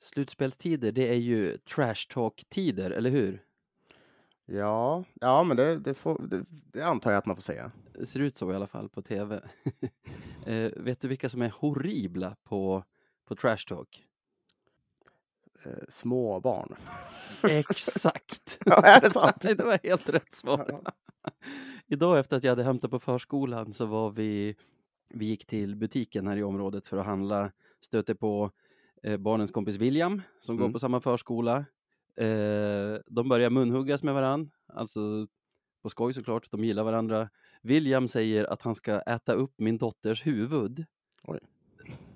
slutspelstider, det är ju trash talk-tider, eller hur? Ja, ja men det, det, får, det, det antar jag att man får säga. Det ser ut så i alla fall på tv. eh, vet du vilka som är horribla på, på trash talk? Eh, små barn. Exakt! ja, är det sant? det var helt rätt svar. Idag efter att jag hade hämtat på förskolan så var vi, vi gick till butiken här i området för att handla, stötte på eh, barnens kompis William som Mm. går på samma förskola. Eh, de börjar munhuggas med varann, alltså på skoj såklart, de gillar varandra. William säger att han ska äta upp min dotters huvud. Oj.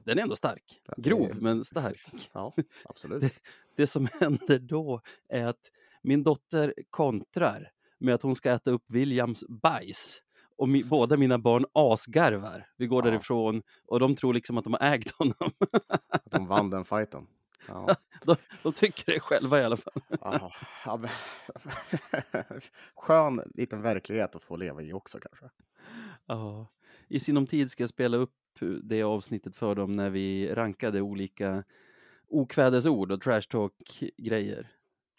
Den är ändå stark. Grov, men stark. Ja, absolut. Det- Det som händer då är att min dotter kontrar med att hon ska äta upp Williams bajs. Och mi, båda mina barn asgarvar. Vi går Ja. därifrån och de tror liksom att de har ägt honom. De vann den fighten. Ja. de, de tycker det själva i alla fall. Ja, ja, men- Skön liten verklighet att få leva i också kanske. Ja. I sinom tid ska jag spela upp det avsnittet för dem när vi rankade olika okvädesord och trash talk-grejer.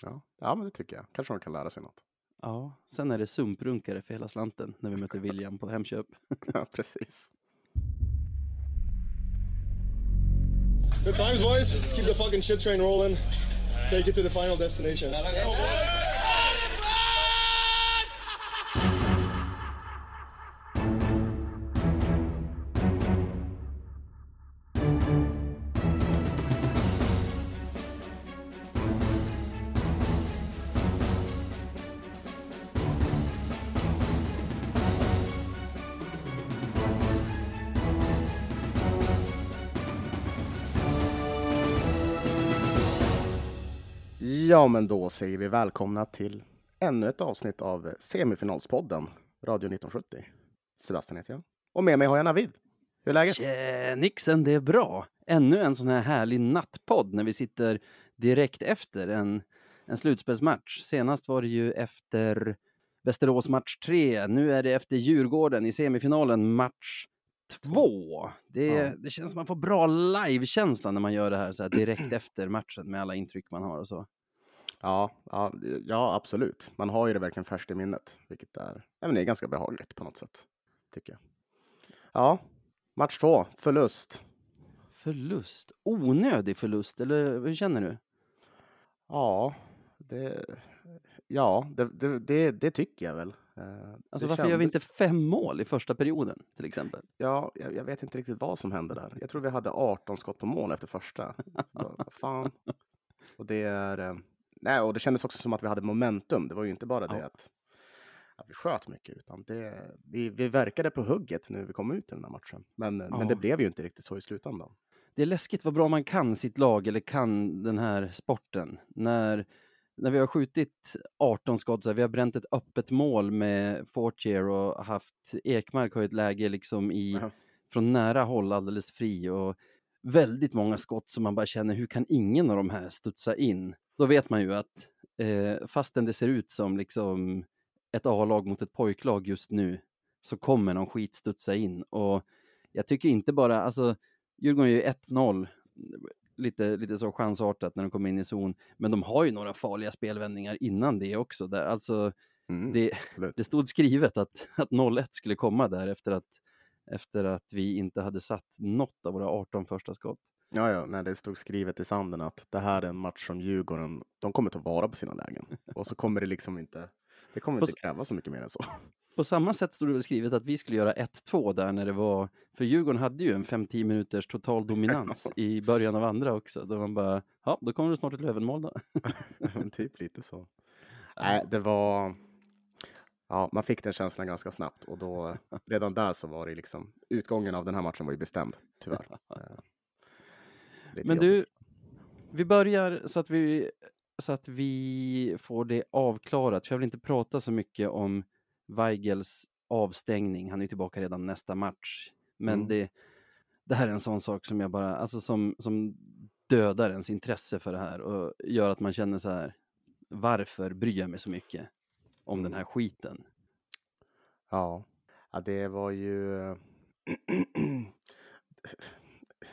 Ja. ja, men det tycker jag. Kanske de kan lära sig något. Ja, sen är det sumprunkare för hela slanten när vi möter William på Hemköp. Ja, precis. Good times, boys. Let's keep the fucking shit train rolling. Take it to the final destination. Ja, men då säger vi välkomna till ännu ett avsnitt av Semifinalspodden, Radio 1970. Sebastian heter jag. Och med mig har jag Navid. Hur är läget? Tjenixen, det är bra. Ännu en sån här härlig nattpodd när vi sitter direkt efter en, en slutspelsmatch. Senast var det ju efter Västerås match 3. Nu är det efter Djurgården i semifinalen match 2. Det, Ja. det känns som man får bra live-känsla när man gör det här, så här direkt efter matchen med alla intryck man har och så. Ja, ja, ja, absolut. Man har ju det verkligen färskt i minnet, vilket är, ja, men det är ganska behagligt på något sätt, tycker jag. Ja, match två, förlust. Förlust? Onödig förlust, eller hur känner du? Ja, det, ja, det, det, det, det tycker jag väl. Eh, Alltså varför gör vi kändes- inte fem mål i första perioden till exempel? Ja, jag, jag vet inte riktigt vad som hände där. Jag tror vi hade 18 skott på mål efter första. Fan. Och det är... Nej, och det kändes också som att vi hade momentum. Det var ju inte bara det Ja. att, att vi sköt mycket, utan det, vi, vi verkade på hugget när vi kom ut i den här matchen. Men, men Ja. det blev ju inte riktigt så i slutändan. det är läskigt vad bra man kan sitt lag eller kan den här sporten. När, när vi har skjutit 18 skott, så här, vi har bränt ett öppet mål med Fortier och haft Ekmark har ett läge liksom i, Ja. från nära håll alldeles fri och väldigt många skott som man bara känner, hur kan ingen av de här studsa in? Då vet man ju att eh, fastän det ser ut som liksom ett A-lag mot ett pojklag just nu så kommer någon skit studsa in och jag tycker inte bara, alltså Djurgården är ju 1-0, lite, lite så chansartat när de kommer in i zon, men de har ju några farliga spelvändningar innan det också. Där. Alltså, Mm, det, det stod skrivet att, att 0-1 skulle komma där efter att, efter att vi inte hade satt något av våra 18 första skott. Ja, ja, när det stod skrivet i sanden att det här är en match som Djurgården, de kommer ta vara på sina lägen. Och så kommer det liksom inte, det kommer inte kräva så mycket mer än så. På samma sätt stod det väl skrivet att vi skulle göra 1-2 där när det var, för Djurgården hade ju en 5-10 minuters total dominans i början av andra också. Då man bara, ja, då kommer det snart ett Lövenmål då. Men typ lite så. Nej, det var... Ja, man fick den känslan ganska snabbt och då redan där så var det liksom utgången av den här matchen var ju bestämd, tyvärr. Eh, Men du, vi börjar så att vi, så att vi får det avklarat. För jag vill inte prata så mycket om Weigels avstängning. Han är tillbaka redan nästa match. Men Mm. det, det här är en sån sak som jag bara, alltså som, som dödar ens intresse för det här och gör att man känner så här, varför bryr jag mig så mycket om den här skiten? Ja. ja, det var ju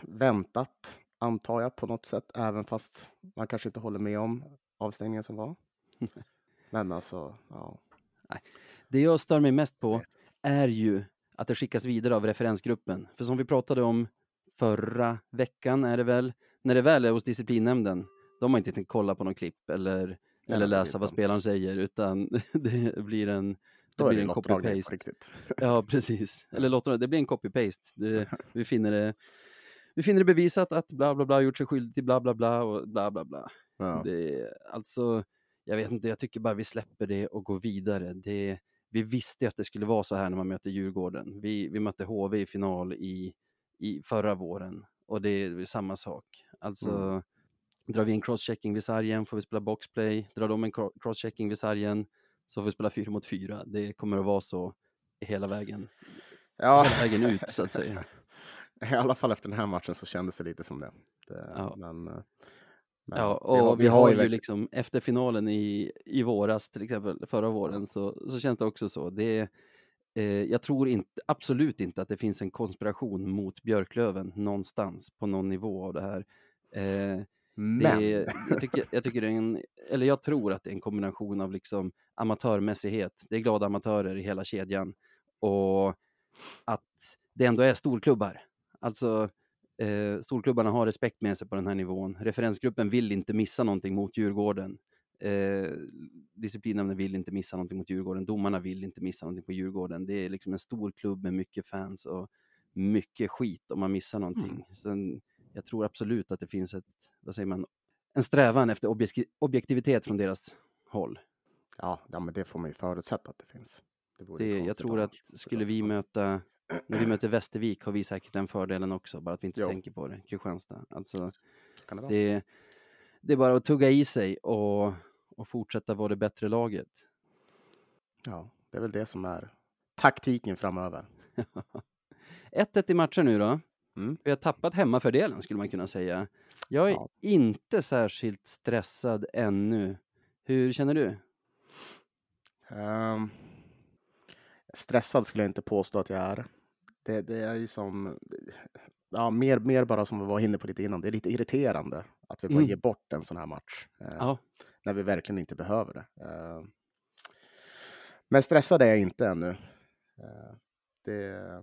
väntat antar jag på något sätt, även fast man kanske inte håller med om avstängningen som var. Men alltså, ja. Det jag stör mig mest på är ju att det skickas vidare av referensgruppen. För som vi pratade om förra veckan är det väl, när det väl är hos disciplinnämnden, de har inte tänkt kolla på någon klipp eller, Nej, eller läsa vad spelaren säger, utan det blir en, det Då blir en copy-paste. Ja, precis. Eller låt det, det blir en copy-paste. Vi, finner det, vi finner det bevisat att bla bla bla gjort sig skyldig till bla bla bla och bla bla bla. Ja. Det, alltså, jag vet inte, jag tycker bara vi släpper det och går vidare. Det, vi visste ju att det skulle vara så här när man möter Djurgården. Vi, vi mötte HV i final i, i förra våren och det är samma sak. Alltså, Mm. Drar vi en crosschecking vid sargen får vi spela boxplay. Drar de en cro- crosschecking vid sargen så får vi spela fyra mot fyra. Det kommer att vara så hela vägen, Ja. hela vägen ut så att säga. I alla fall efter den här matchen så kändes det lite som det. det Ja. Men, eh, men Ja, vi och vi, har, ju verkligen- liksom efter finalen i, i våras, till exempel förra våren, så, så känns det också så. Det, eh, jag tror inte, absolut inte att det finns en konspiration mot Björklöven någonstans på någon nivå av det här. Eh, Men, det är, jag, tycker, jag tycker en, eller jag tror att det är en kombination av liksom amatörmässighet. Det är glada amatörer i hela kedjan och att det ändå är storklubbar. Alltså eh, storklubbarna har respekt med sig på den här nivån. Referensgruppen vill inte missa någonting mot Djurgården. Eh, disciplinnämnden vill inte missa någonting mot Djurgården. Domarna vill inte missa någonting på Djurgården. Det är liksom en stor klubb med mycket fans och mycket skit om man missar någonting. Sen, jag tror absolut att det finns ett, vad säger man, en strävan efter objekti- objektivitet från deras håll. ja, ja, men det får man ju förutsätta att det finns. Det Det, jag tror att skulle vi möta, när vi möter Västervik har vi säkert den fördelen också, bara att vi inte Jo. tänker på det. Kristianstad. Alltså, det det, det är bara att tugga i sig och, och fortsätta vara det bättre laget. Ja, det är väl det som är taktiken framöver. 1-1 i matcher nu då. Mm. Vi har tappat hemmafördelen skulle man kunna säga. Jag är Ja. inte särskilt stressad ännu. Hur känner du? Ehm, stressad skulle jag inte påstå att jag är. Det, det är ju som, ja, mer, mer bara som vi var inne på lite innan, det är lite irriterande att vi bara Mm. ger bort en sån här match. eh, När vi verkligen inte behöver det. Ehm, men stressad är jag inte ännu. Eh, det,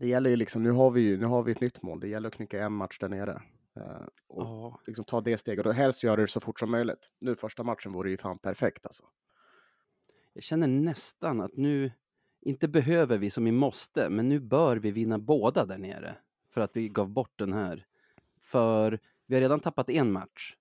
det gäller ju liksom, nu har vi ju nu har vi ett nytt mål, det gäller att knycka en match där nere. Eh, och ja. liksom ta det steget och helst göra det så fort som möjligt. Nu första matchen vore ju fan perfekt alltså. Jag känner nästan att nu, inte behöver vi som vi måste, men nu bör vi vinna båda där nere. För att vi gav bort den här. För vi har redan tappat en match.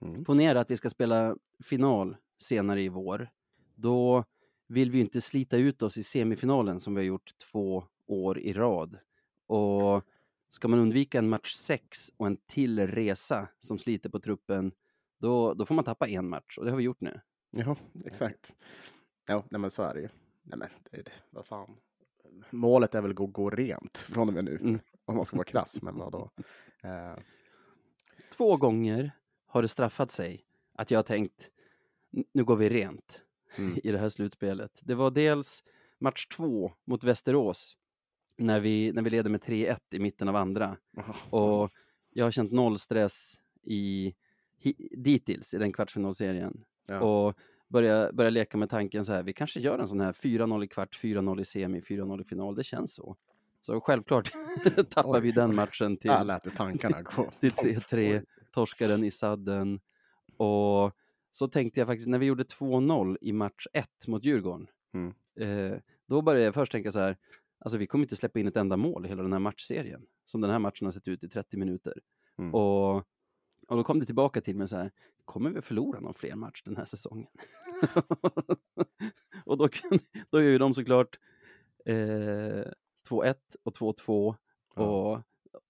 Mm. Ponera att vi ska spela final senare i vår. Då vill vi inte slita ut oss i semifinalen som vi har gjort två år i rad. Och ska man undvika en match sex och en till resa som sliter på truppen, då, då får man tappa en match och det har vi gjort nu. Ja, exakt. Ja, nej men så är det ju. Nej men, det, vad fan. Målet är väl att gå, gå rent från och med nu, Mm. om man ska vara krass. Men vadå? Eh, Två gånger har det straffat sig att jag har tänkt, "N- nu går vi rent Mm. i det här slutspelet. Det var dels match två mot Västerås, när vi, när vi leder med 3-1 i mitten av andra. Och jag har känt noll stress i, hi, dittills i den kvartsfinalserien. ja. Och börja, börja leka med tanken så här, vi kanske gör en sån här 4-0 i kvart, 4-0 i semi, 4-0 i final. Det känns så. Så självklart tappar vi den matchen till, Där lät tankarna gå. till långt. 3-3, Oj. torskaren i sadden. Och så tänkte jag faktiskt, när vi gjorde 2-0 i match 1 mot Djurgården, Mm. eh, då började jag först tänka så här, alltså vi kommer inte släppa in ett enda mål i hela den här matchserien, som den här matchen har sett ut i 30 minuter. Mm. Och, och då kom det tillbaka till mig så här, kommer vi förlora någon fler match den här säsongen? och då, då gör ju de såklart eh, 2-1 och 2-2 Ja. och,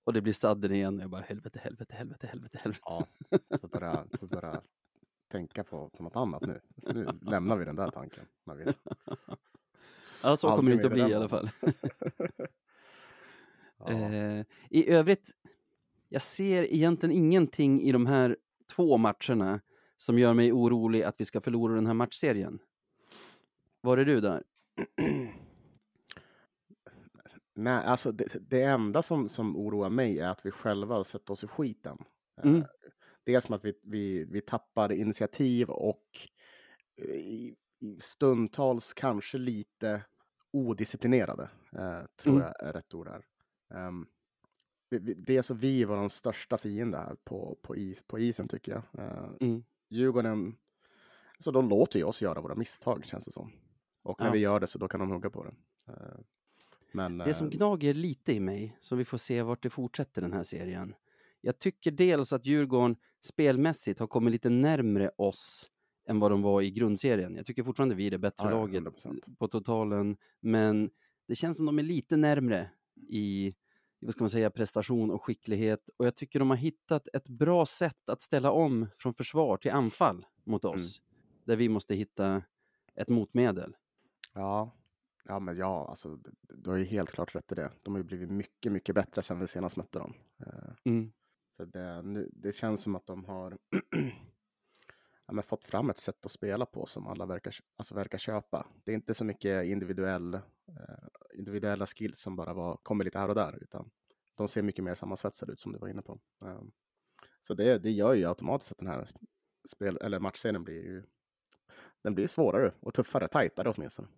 och det blir sadden igen. Jag bara helvete, helvete, helvete, helvete, helvete. Ja, får börja, får börja tänka på, på något annat nu. Nu lämnar vi den där tanken. Ja, så kommer det inte att bli i alla fall. Ja. Eh, I övrigt, jag ser egentligen ingenting i de här två matcherna som gör mig orolig att vi ska förlora den här matchserien. Var är du där? Nej, alltså det, det enda som, som oroar mig är att vi själva sätter oss i skiten. Mm. Eh, Dels som att vi, vi, vi tappar initiativ och eh, stundtals kanske lite odisciplinerade, eh, tror Mm. jag är rätt ord här. Um, det är så vi var de största fiender här på, på, is, på isen tycker jag. Uh, Mm. Djurgården, så de låter ju oss göra våra misstag känns det som. Och när Ja. vi gör det så då kan de hugga på det. Eh, men Det som eh, gnager lite i mig, så vi får se vart det fortsätter den här serien. Jag tycker dels att Djurgården spelmässigt har kommit lite närmre oss än vad de var i grundserien. Jag tycker fortfarande vi är det bättre Ja, laget 100%. på totalen, men det känns som de är lite närmre i vad ska man säga, prestation och skicklighet. Och jag tycker de har hittat ett bra sätt att ställa om från försvar till anfall mot oss. Där vi måste hitta ett motmedel. Ja, ja, men ja, alltså, du har ju helt klart rätt i det. De har ju blivit mycket, mycket bättre sedan vi senast mötte dem. Eh, Mm. Så det, nu, det känns som att de har ja, men fått fram ett sätt att spela på som alla verkar, alltså verkar köpa. Det är inte så mycket individuell, eh, individuella skills som bara var, kommer lite här och där, utan de ser mycket mer sammansvetsade ut som du var inne på. Eh, så det, det gör ju automatiskt att den här spel, eller matchserien blir ju den blir svårare och tuffare, tajtare åtminstone.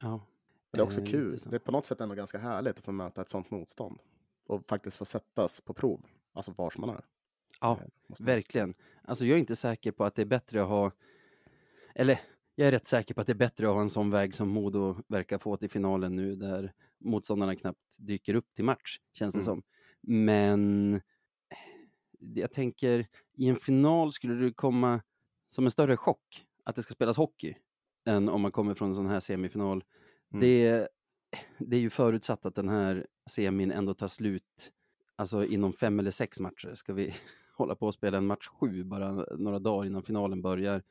Ja. Det är också eh, kul. Det är på något sätt ändå ganska härligt att få möta ett sånt motstånd och faktiskt få sättas på prov, alltså vars man är. Ja, Eh, Verkligen. Alltså jag är inte säker på att det är bättre att ha, eller jag är rätt säker på att det är bättre att ha en sån väg som Modo verkar få till finalen nu, där motståndarna knappt dyker upp till match, känns det Mm. som. Men eh, jag tänker, i en final skulle det komma som en större chock att det ska spelas hockey, än om man kommer från en sån här semifinal. Mm. Det, det är ju förutsatt att den här semin ändå tar slut alltså inom fem eller sex matcher. Ska vi hålla på och spela en match sju bara några dagar innan finalen börjar,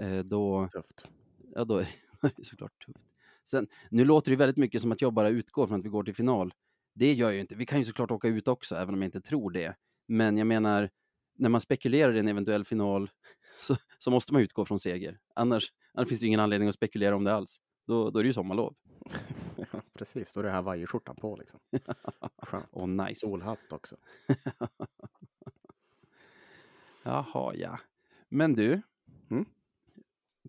eh, då, Tufft. ja, då är det såklart tufft. Sen, nu låter det väldigt mycket som att jag bara utgår från att vi går till final. Det gör jag ju inte. Vi kan ju såklart åka ut också, även om jag inte tror det. Men jag menar, när man spekulerar i en eventuell final så, så måste man utgå från seger. Annars, annars finns det ingen anledning att spekulera om det alls. Då, då är det ju sommarlov. Ja, precis, då är det här vajerskjortan på liksom. Skönt. Åh, nice. Solhatt också. Jaha, ja. Men du, Mm?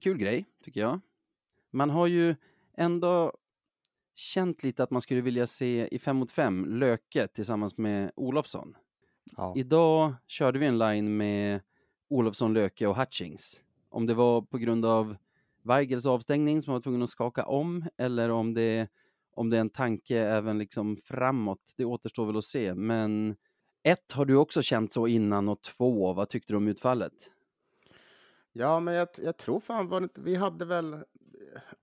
kul grej tycker jag. Man har ju ändå känt lite att man skulle vilja se i 5 mot 5 Löke tillsammans med Olofsson. Ja. Idag körde vi en line med Olofsson, Löke och Hutchings. Om det var på grund av Weigels avstängning som var tvungen att skaka om eller om det, om det är en tanke även liksom framåt, det återstår väl att se. Men ett, har du också känt så innan och två, vad tyckte du om utfallet? Ja, men jag, jag tror fan var det, vi hade väl, eh,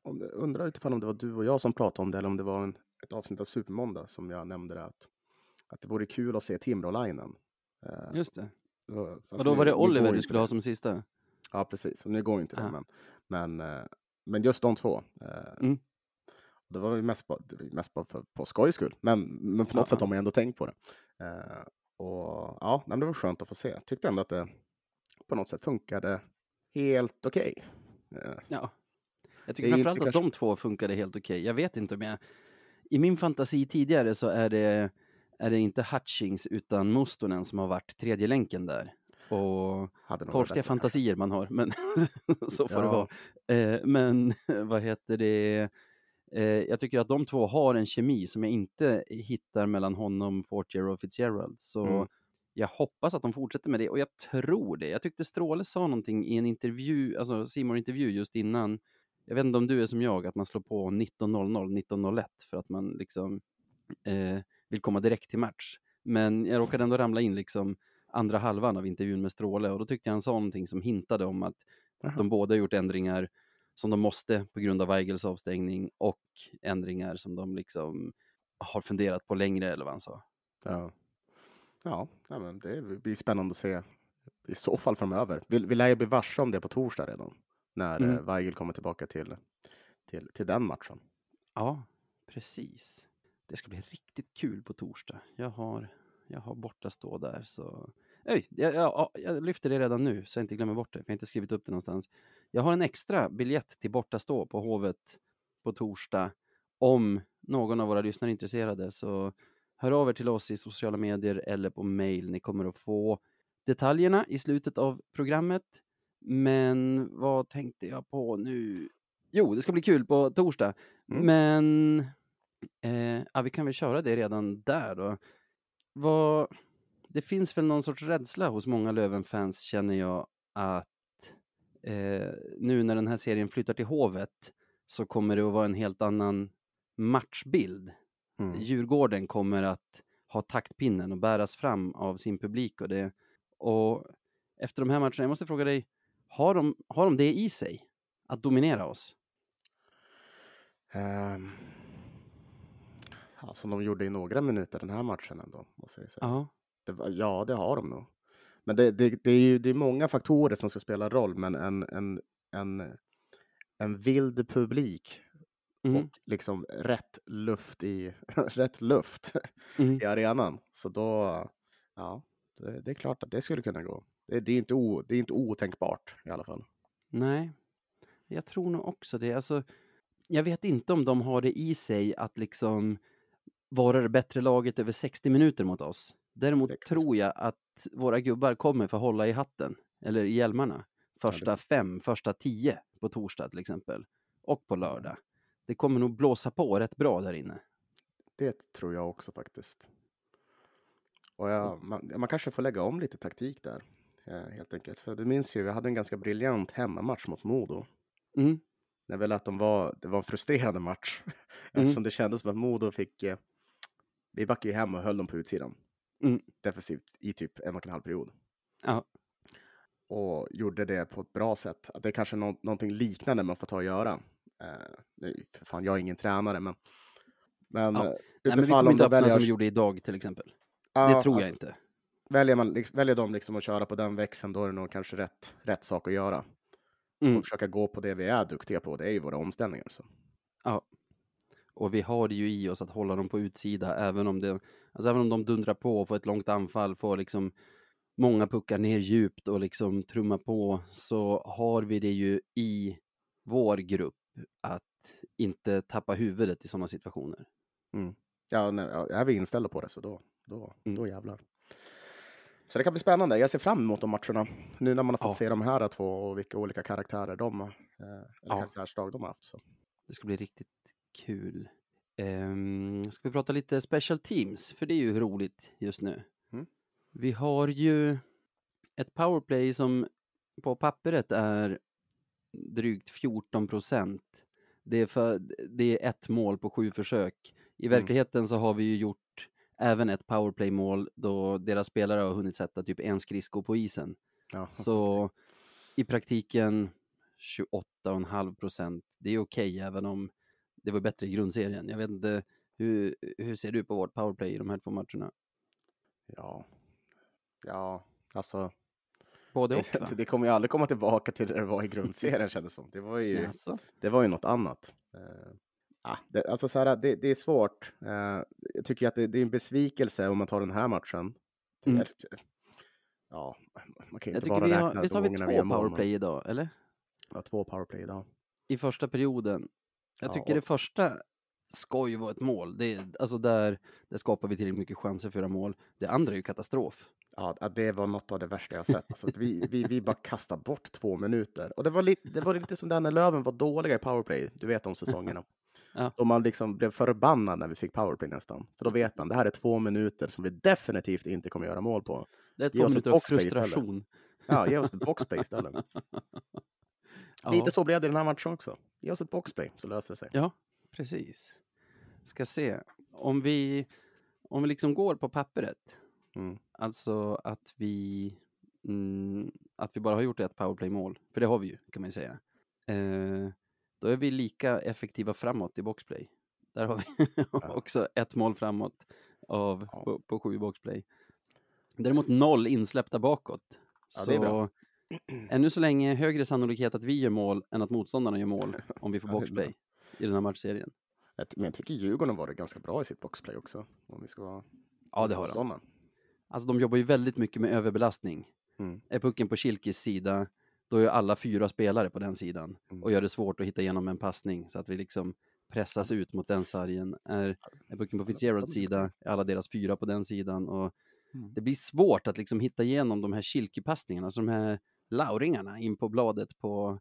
om, undrar utifrån om det var du och jag som pratade om det eller om det var en, ett avsnitt av Supermåndag som jag nämnde det, att, att det vore kul att se Timrå-linen. Eh, Just det. och- fast Och då nu- var det Oliver du skulle det. ha som sista? Ja, precis. Och nu går inte det, Aha. men, men, eh, men just de två. eh, Mm. Det var mest, bara, det mest bara för, på skojs skull, men, men på något Ja. sätt har man ändå tänkt på det. Och ja, det var skönt att få se. Tyckte ändå att det på något sätt funkade helt okej. Eh, Ja. Jag Det tycker framförallt att kanske- de två funkade helt okej. Jag vet inte om jag... I min fantasi tidigare så är det, är det inte Hutchings utan Mustonen som har varit tredje länken där. Och bättre fantasier man har, men så får det Ja. vara. Eh, men vad heter det? Eh, jag tycker att de två har en kemi som jag inte hittar mellan honom, Fortier och Fitzgerald. Så Mm. jag hoppas att de fortsätter med det och jag tror det. Jag tyckte Stråle sa någonting i en intervju, alltså simon intervju just innan. Jag vet inte om du är som jag, att man slår på 19.00, 19.01 för att man liksom eh, vill komma direkt till match. Men jag råkade ändå ramla in liksom andra halvan av intervjun med Stråle och då tyckte jag han sa någonting som hintade om att Jaha. de båda gjort ändringar som de måste på grund av Weigels avstängning och ändringar som de liksom har funderat på längre eller vad han sa. Ja, ja men det blir spännande att se i så fall framöver. Vi, vi lär ju bli varse om det på torsdag redan, när Mm. mm. Weigel kommer tillbaka till, till, till den matchen. Ja, precis. Det ska bli riktigt kul på torsdag. Jag har, jag har borta stå där så... Öj, jag, jag, jag lyfter det redan nu så jag inte glömmer bort det. för Jag har inte skrivit upp det någonstans. Jag har en extra biljett till borta stå på Hovet på torsdag om någon av våra lyssnare är intresserade så hör av er till oss i sociala medier eller på mail. Ni kommer att få detaljerna i slutet av programmet. Men vad tänkte jag på nu? Jo, det ska bli kul på torsdag. Mm. Men eh, ja, vi kan väl köra det redan där då. Vad, det finns väl någon sorts rädsla hos många Löven-fans känner jag att eh, nu när den här serien flyttar till Hovet så kommer det att vara en helt annan matchbild. Mm. Djurgården kommer att ha taktpinnen och bäras fram av sin publik och det. Och efter de här matcherna, jag måste fråga dig, har de, har de det i sig? Att dominera oss? Ehm, ja, som de gjorde i några minuter den här matchen ändå, måste jag säga. Ja. Det, ja, det har de nog. Men det, det, det är ju det är många faktorer som ska spela roll, men en, en, en, en vild publik Mm. och liksom rätt luft i, rätt luft Mm. i arenan. Så då, ja, det, det är klart att det skulle kunna gå. Det, det, är inte o, det är inte otänkbart i alla fall. Nej, jag tror nog också det. Alltså, jag vet inte om de har det i sig att liksom vara det bättre laget över 60 minuter mot oss. Däremot tror jag att våra gubbar kommer få hålla i hatten, eller i hjälmarna, första fem, första tio på torsdag till exempel. Och på lördag. Det kommer nog blåsa på rätt bra där inne. Det tror jag också faktiskt. Och jag, man, man kanske får lägga om lite taktik där, eh, helt enkelt. För du minns ju, vi hade en ganska briljant hemmamatch mot Modo. Mm. När väl att de var, det var en frustrerande match. Mm. Eftersom det kändes som att Modo fick, eh, vi backade ju hem och höll dem på utsidan. Mm. Defensivt i typ en och en halv period. Ja. Och gjorde det på ett bra sätt. Att det är kanske nå någonting liknande man får ta och göra. Eh, för fan, jag är ingen tränare, men men Ja. eh, Nej, men vi kommer om inte öppna väljer, som vi gjorde idag till exempel. Ja, det tror jag alltså, inte. Väljer, man, liksom- väljer de liksom att köra på den växeln, då är det nog kanske rätt, rätt sak att göra. Mm. Och försöka gå på det vi är duktiga på, det är ju våra omställningar. Så. Och vi har det ju i oss att hålla dem på utsida, även om, det, alltså även om de dundrar på och får ett långt anfall, får liksom många puckar ner djupt och liksom trumma på, så har vi det ju i vår grupp att inte tappa huvudet i sådana situationer. Ja, nej, ja, är vi inställda på det så då, då, Mm. då jävlar. Så det kan bli spännande. Jag ser fram emot de matcherna. Nu när man har fått Ja. se de här två och vilka olika karaktärer de, eh, eller Ja. karaktärsdrag de har haft. Så. Det ska bli riktigt kul. Um, ska vi prata lite special teams? För det är ju roligt just nu. Mm. Vi har ju ett powerplay som på pappret är drygt 14 procent. Det, är för- det är ett mål på sju försök. I Mm. verkligheten så har vi ju gjort även ett powerplay-mål då deras spelare har hunnit sätta typ en skridsko på isen. Ja. Så i praktiken 28,5 procent. Det är okej även om det var bättre i grundserien. Jag vet inte, hur, hur ser du på vårt powerplay i de här två matcherna? ja. Ja, alltså. Både och? Det, det kommer ju aldrig komma tillbaka till det det var i grundserien kändes som. Det var ju, Jaså? det var ju något annat. Eh, ah, det, alltså så här, det, det är svårt. Eh, jag tycker att det, det är en besvikelse om man tar den här matchen. Mm. Ja, man kan ju inte bara vi räkna har, visst har vi två men- powerplay idag, eller? Ja, två powerplay idag. I första perioden. Jag Ja, tycker och- det första ska ju vara ett mål. Det alltså där, där skapar vi tillräckligt mycket chanser för att göra mål. Det andra är ju katastrof. Ja, det var något av det värsta jag sett. Alltså, vi, vi, vi bara kastade bort två minuter. Och det var, lite, det var lite som där när Löven var dåliga i powerplay. Du vet de säsongerna. Ja. Då man liksom blev förbannad när vi fick powerplay nästan. För då vet man, det här är två minuter som vi definitivt inte kommer göra mål på. Det är två minuter av istället. frustration. Ja, ge oss ett boxplay istället. Ja. Lite så blev det i den här matchen också. Ge oss ett boxplay så löser det sig. Ja, precis. Ska se. Om vi, om vi liksom går på pappret, Mm. alltså att vi, mm, att vi bara har gjort ett powerplay-mål, för det har vi ju, kan man ju säga. Eh, då är vi lika effektiva framåt i boxplay. Där har vi också ett mål framåt av, Ja. på, på sju boxplay. Däremot noll insläppta bakåt. Ja, det är så bra. Ännu så länge högre sannolikhet att vi gör mål än att motståndarna gör mål om vi får boxplay i den här matchserien. Men jag tycker Djurgården har varit ganska bra i sitt boxplay också. Om vi ska vara, Ja, det har de. Alltså de jobbar ju väldigt mycket med överbelastning. Mm. Är pucken på Kilkis sida, då är alla fyra spelare på den sidan Mm. och gör det svårt att hitta igenom en passning så att vi liksom pressas ut mot den sargen är, är pucken på Fitzgeralds sida, är alla deras fyra på den sidan och Mm. det blir svårt att liksom hitta igenom de här kilkepassningarna, alltså de här lauringarna in på bladet på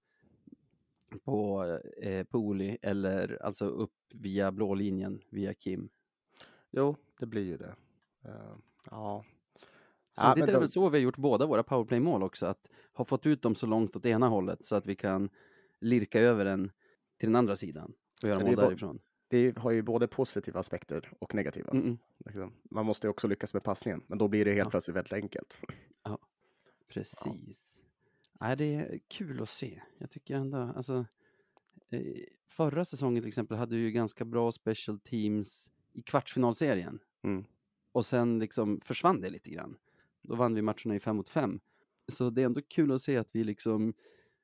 på eh, Pooley eller alltså upp via blå linjen via Kim. Jo, det blir ju det. Eh, ja. Så Ja, det är väl så vi har gjort båda våra powerplay-mål också, att ha fått ut dem så långt åt ena hållet så att vi kan lirka över den till den andra sidan och göra mål därifrån. Det har ju både positiva aspekter och negativa. Mm -mm. Liksom. Man måste ju också lyckas med passningen, men då blir det helt Ja. plötsligt väldigt enkelt. Precis. Nej, det är kul att se. Jag tycker ändå, alltså, eh, förra säsongen till exempel hade vi ju ganska bra special teams i kvartsfinalserien. Mm. Och sen liksom försvann det lite grann. Då vann vi matcherna i fem mot fem. Så det är ändå kul att se att vi liksom,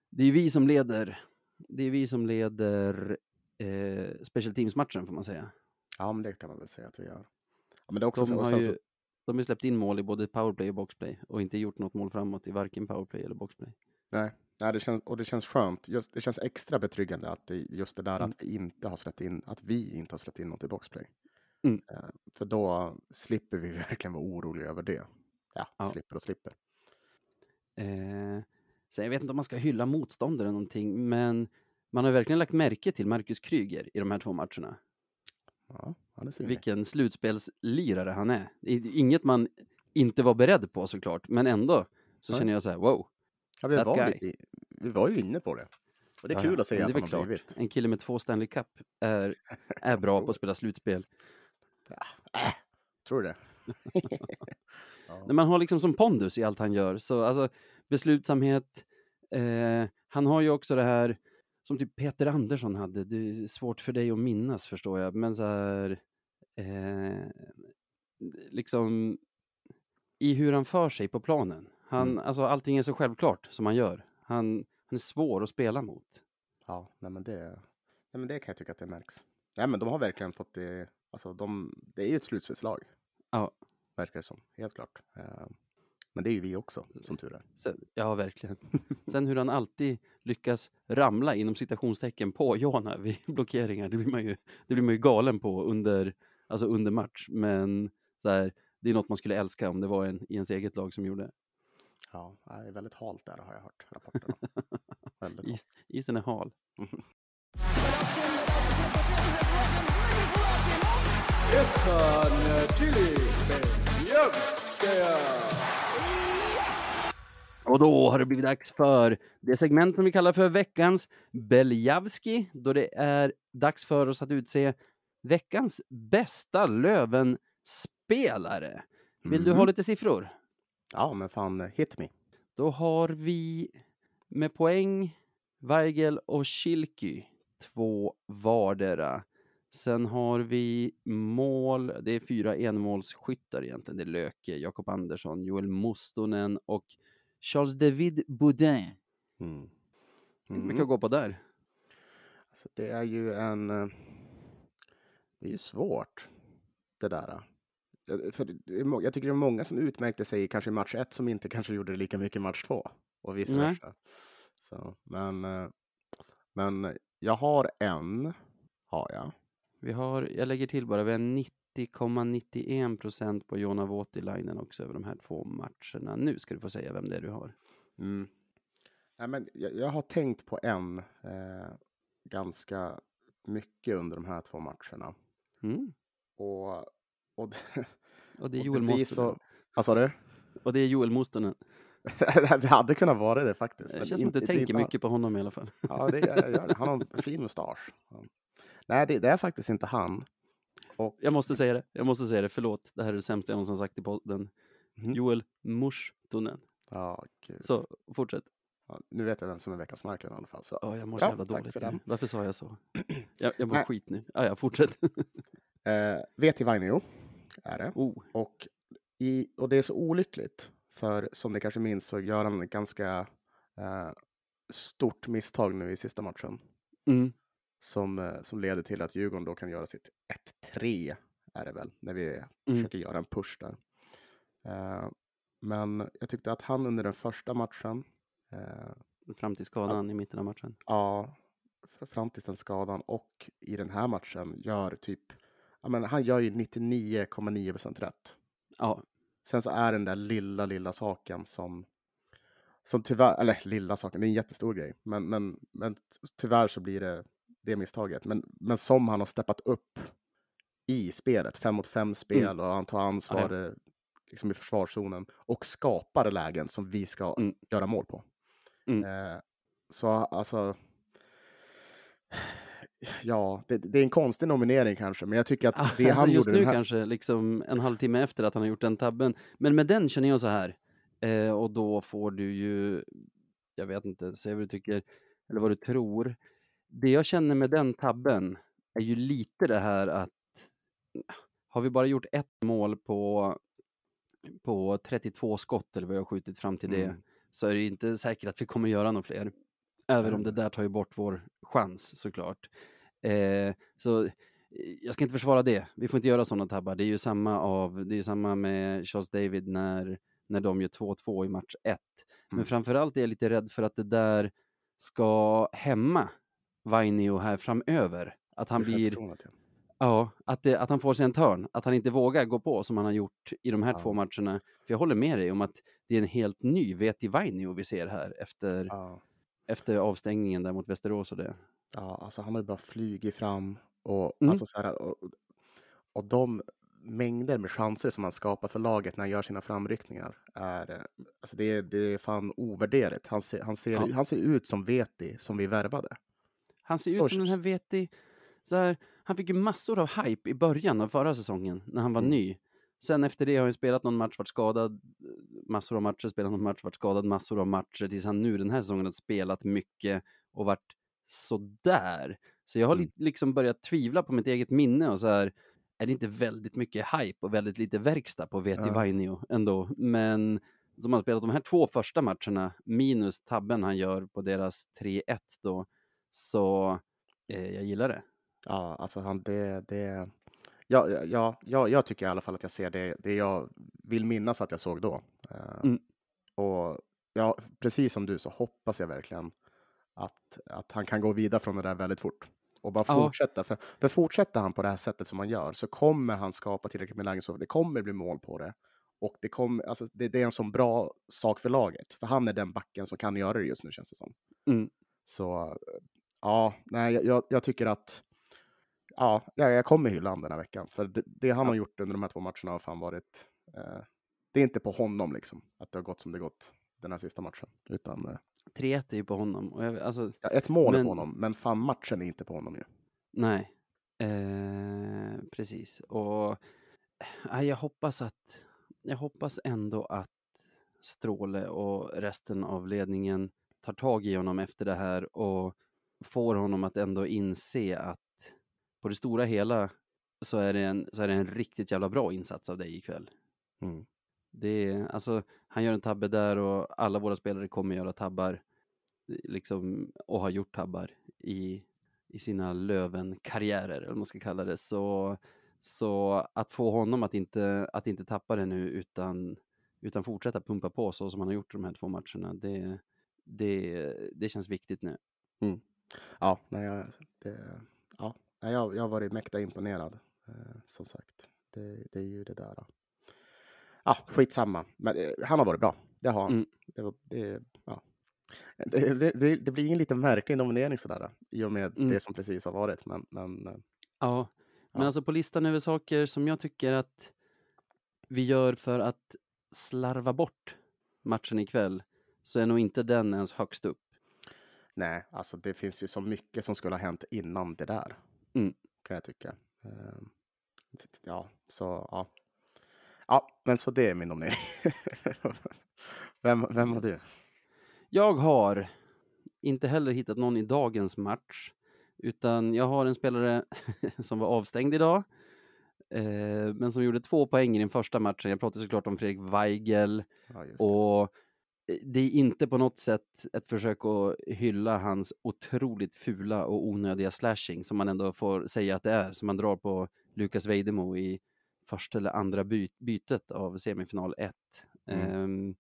det är vi som leder, det är vi som leder eh, special teams-matchen får man säga. Ja, men det kan man väl säga att vi gör. Ja, men det är också De så, har ju så, de har släppt in mål i både powerplay och boxplay och inte gjort något mål framåt i varken powerplay eller boxplay. nej, nej det känns, och det känns skönt. Just, det känns extra betryggande att det, just det där Mm. att vi inte har släppt in, att vi inte har släppt in något i boxplay. Mm. Eh, för då slipper vi verkligen vara oroliga över det. Ja, Ja. slipper och slipper. Eh, så jag vet inte om man ska hylla motståndare eller någonting, men man har verkligen lagt märke till Marcus Kryger i de här två matcherna. Ja, han är synlig. Vilken slutspelslirare han är. Inget man inte var beredd på såklart, men ändå så Nej. känner jag så här, wow. Ja, vi, var guy. lite, vi var ju inne på det. Och det är Ja, kul ja, att se att han har blivit. En kille med två Stanley Cup är, är bra på att spela slutspel. Äh, tror du det? ja. När man har liksom som pondus i allt han gör, så alltså beslutsamhet. Eh, han har ju också det här som typ Peter Andersson hade. Det är svårt för dig att minnas förstår jag, men så här eh, liksom i hur han för sig på planen. Han, Mm. alltså allting är så självklart som han gör. Han, han är svår att spela mot. Ja, nej men, det, nej men det kan jag tycka att det märks. Nej men de har verkligen fått det, alltså de, det är ju ett slutspelslag. Ja. Verkar det som, helt klart. Eh, Men det är ju vi också, som tur är. Sen, ja, verkligen. Sen hur han alltid lyckas ramla inom citationstecken på Jona vid blockeringar, det blir man ju, det blir man ju galen på under, alltså under match. Men så här, det är något man skulle älska om det var en i ens eget lag som gjorde. Ja, det är väldigt halt där har jag hört rapporterna. väldigt I- halt. Isen är hal. Och då har det blivit dags för det segment som vi kallar för veckans Beljavski, då det är dags för oss att utse veckans bästa Löven-spelare. Vill du ha Mm. lite siffror? Ja, men fan, hit me. Då har vi med poäng Weigel och Schilky, två vardera. Sen har vi mål, det är fyra enmålsskyttar egentligen. Det är Löke, Jakob Andersson, Joel Mustonen och Charles David Boudin. Mm. Inte mycket att gå på där. Alltså, det är ju en... eh, Det är ju svårt, det där. Jag- För det är må- jag tycker det är många som utmärkte sig kanske i match ett som inte kanske gjorde det lika mycket i match två. Och vice Nej. versa. Så, men, eh, men jag har en, har jag. Vi har, jag lägger till bara, vi har 90,91 procent på Jona Voutilainen också över de här två matcherna. Nu ska du få säga vem det är du har. Mm. Nej, men jag, jag har tänkt på en eh, ganska mycket under de här två matcherna. Mm. Och, och, det, Och det är Joel så... Vad sa du? Och det är Joel Mustonen. det hade kunnat vara det faktiskt. Det känns som att du tänker inte- mycket på honom i alla fall. Ja, det gör det. Han har en fin mustasch. Nej, det, det är faktiskt inte han. Och, Jag måste säga det, jag måste säga det, förlåt. Det här är det sämsta jag någonsin sagt i podden. Mhm. Joel Mustonen. ja, gud. Så, fortsätt. Ja, nu vet jag vem som är veckans Marklund i alla fall. Så. Ja, jag mår så Ja, jävla tack dåligt. för den. Varför sa jag så? Jag, jag mår Nej. skit nu. Ja, ja, fortsätt. Eh, Veti Vainio är det. oh, Och, i, och det är så olyckligt. För som ni kanske minns så gör han ett ganska eh, stort misstag nu i sista matchen. mm, Som, eh, som leder till att Djurgården då kan göra sitt 1-3 är det väl. När vi Mm. försöker göra en push där. Eh, men jag tyckte att han under den första matchen. Eh, fram till skadan i mitten av matchen. ja, fram till den skadan och i den här matchen gör typ, ja men han gör ju 99,9 procent rätt. Ja, Sen så är den där lilla, lilla saken som, som tyvärr, eller lilla saken, det är en jättestor grej, men, men, men tyvärr så blir det det misstaget. Men, men som han har steppat upp i spelet, fem mot fem spel och han tar ansvar eh, liksom i försvarszonen och skapar lägen som vi ska Mm. göra mål på. Mm. Eh, så alltså, ja, det, det är en konstig nominering kanske, men jag tycker att det alltså han just gjorde nu den här... kanske liksom en halvtimme efter att han har gjort den tabben. Men med den känner jag så här. Eh, och då får du ju, jag vet inte, säg vad du tycker eller vad du tror. Det jag känner med den tabben är ju lite det här att har vi bara gjort ett mål på, på 32 skott eller vad jag har skjutit fram till det Mm. så är det inte säkert att vi kommer göra några fler. Även om Nej. det där tar ju bort vår chans såklart. Eh, så eh, jag ska inte försvara det. Vi får inte göra sådana tabbar. Det är ju samma, av, det är samma med Charles David när, när de gör 2-2 i match 1. Men Mm. framförallt är jag lite rädd för att det där ska hämma Vainio här framöver. Att han blir, ja, att, det, att han får sig en törn. Att han inte vågar gå på som han har gjort i de här Ja. två matcherna. För jag håller med dig om att det är en helt ny Veti Vainio vi ser här efter, Ja. efter avstängningen där mot Västerås och det. Ja, alltså han har ju bara flugit fram och, Mm. alltså så här, och, och de mängder med chanser som han skapar för laget när han gör sina framryckningar är, eh, alltså det, är- det är fan ovärderligt. Han ser, han, ser, Ja. han ser ut som Veti som vi värvade. Han ser Så ut som den här Veti, så här, han fick ju massor av hype i början av förra säsongen när han var Mm. ny. Sen efter det har han spelat någon match, varit skadad, massor av matcher, spelat någon match, varit skadad massor av matcher, tills han nu den här säsongen har spelat mycket och varit sådär. Så jag har Mm. li- liksom börjat tvivla på mitt eget minne och så här, är det inte väldigt mycket hype och väldigt lite verkstad på Veti Ja. Vainio ändå? Men som har spelat de här två första matcherna, minus tabben han gör på deras 3-1 då, så eh, jag gillar det. Ja, alltså han, det, det, ja, ja, ja, jag tycker i alla fall att jag ser det, det jag vill minnas att jag såg då. Eh, Mm. Och ja, precis som du så hoppas jag verkligen att, att han kan gå vidare från det där väldigt fort. Och bara Ja. fortsätta. För, för fortsätter han på det här sättet som han gör så kommer han skapa tillräckligt med lägen så det kommer bli mål på det. Och det, kommer, alltså, det, det är en sån bra sak för laget. För han är den backen som kan göra det just nu känns det som. Mm. Så ja, nej, jag- jag, tycker att ja, jag, kommer hylla honom den här veckan. För det, det han Ja. har gjort under de här två matcherna har fan varit... Eh, det är inte på honom liksom, att det har gått som det gått den här sista matchen. Utan eh, 3-1 är ju på honom. Och jag, alltså, ja, ett mål är Men- på honom, men fan matchen är inte på honom ju. nej. Eh, precis. Och eh, jag hoppas att, jag hoppas ändå att Stråle och resten av ledningen tar tag i honom efter det här och får honom att ändå inse att på det stora hela så är det en, så är det en riktigt jävla bra insats av dig ikväll. Mm. Det är, alltså, han gör en tabbe där och alla våra spelare kommer göra tabbar liksom, och har gjort tabbar i, i sina Löven-karriärer, eller vad man ska kalla det. Så, så att få honom att inte, att inte tappa det nu utan, utan fortsätta pumpa på så som han har gjort de här två matcherna, det, det, det känns viktigt nu. Ja, nej, jag, det, ja, nej, jag, jag har varit mäkta imponerad. Eh, som sagt, det, det är ju det där. Ja, skitsamma. Men eh, han har varit bra. Det har han. Mm. Det, var, det, ja. det, det, det, blir en lite märklig nominering sådär. I och med Mm. det som precis har varit. Men, men eh, Ja, men Ja. alltså på listan över saker som jag tycker att vi gör för att slarva bort matchen ikväll så är nog inte den ens högst upp. Nej, alltså det finns ju så mycket som skulle ha hänt innan det där. Mm. Kan jag tycka. Eh, ja, så ja. Ja, men så det är min nominering. vem, vem har du? Jag har inte heller hittat någon i dagens match, utan jag har en spelare som var avstängd idag, eh, men som gjorde två poäng i den första matchen. Jag pratar såklart om Fredrik Weigel. Ja. Och det är inte på något sätt ett försök att hylla hans otroligt fula och onödiga slashing som man ändå får säga att det är, som man drar på Lukas Vejdemo i första eller andra by bytet av semifinal 1. Mm. Ehm,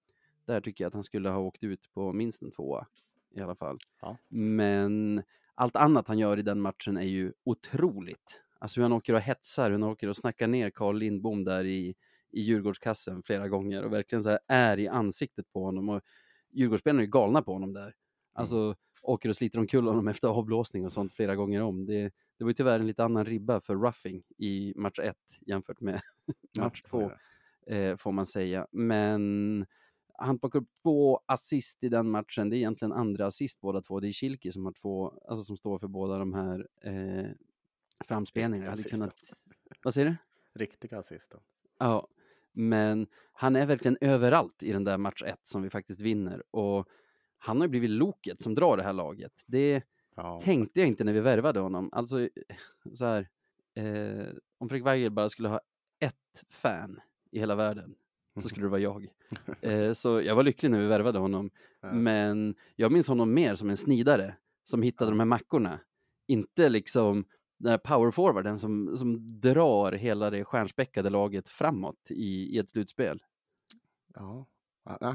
där tycker jag att han skulle ha åkt ut på minst en tvåa i alla fall. Ja. Men allt annat han gör i den matchen är ju otroligt. Alltså hur han åker och hetsar, hur han åker och snackar ner Carl Lindbom där i, i Djurgårdskassen flera gånger och verkligen så här är i ansiktet på honom. Och Djurgårdsspelarna är galna på honom där. Alltså åker och sliter omkull honom efter avblåsning och sånt flera gånger om. Det, det var ju tyvärr en lite annan ribba för roughing i match ett jämfört med match Ja, två, eh, får man säga. Men han plockar upp två assist i den matchen. Det är egentligen andra assist båda två. Det är Kilki som har två, alltså som står för båda de här eh, framspelningarna. Riktiga kunnat... Vad säger du? Riktiga assisten. Ja, men han är verkligen överallt i den där match 1 som vi faktiskt vinner och han har ju blivit loket som drar det här laget. Det Ja, tänkte jag inte när vi värvade honom. Alltså så här, eh, om Fredrik Weigel bara skulle ha ett fan i hela världen så skulle det vara jag. Eh, så jag var lycklig när vi värvade honom. Ja. Men jag minns honom mer som en snidare som hittade de här mackorna. Inte liksom den här powerforwarden som, som drar hela det stjärnspäckade laget framåt i, i ett slutspel. Ja,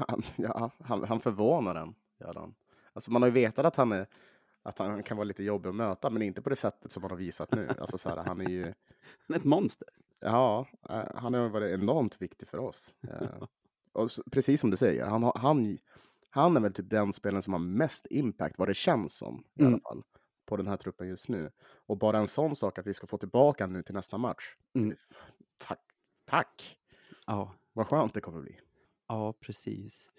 han, ja, han, han förvånar en. Gör han. Alltså man har ju vetat att han, är, att han kan vara lite jobbig att möta, men inte på det sättet som han har visat nu. Alltså så här, han är ju, Han är ett monster. ja, eh, han har varit enormt viktig för oss. Eh, Och precis som du säger, han, han, han är väl typ den spelaren som har mest impact, vad det känns som i alla Mm. fall, på den här truppen just nu. Och bara en sån sak att vi ska få tillbaka nu till nästa match. Mm. Tack, tack! Ja, Vad skönt det kommer bli. ja precis.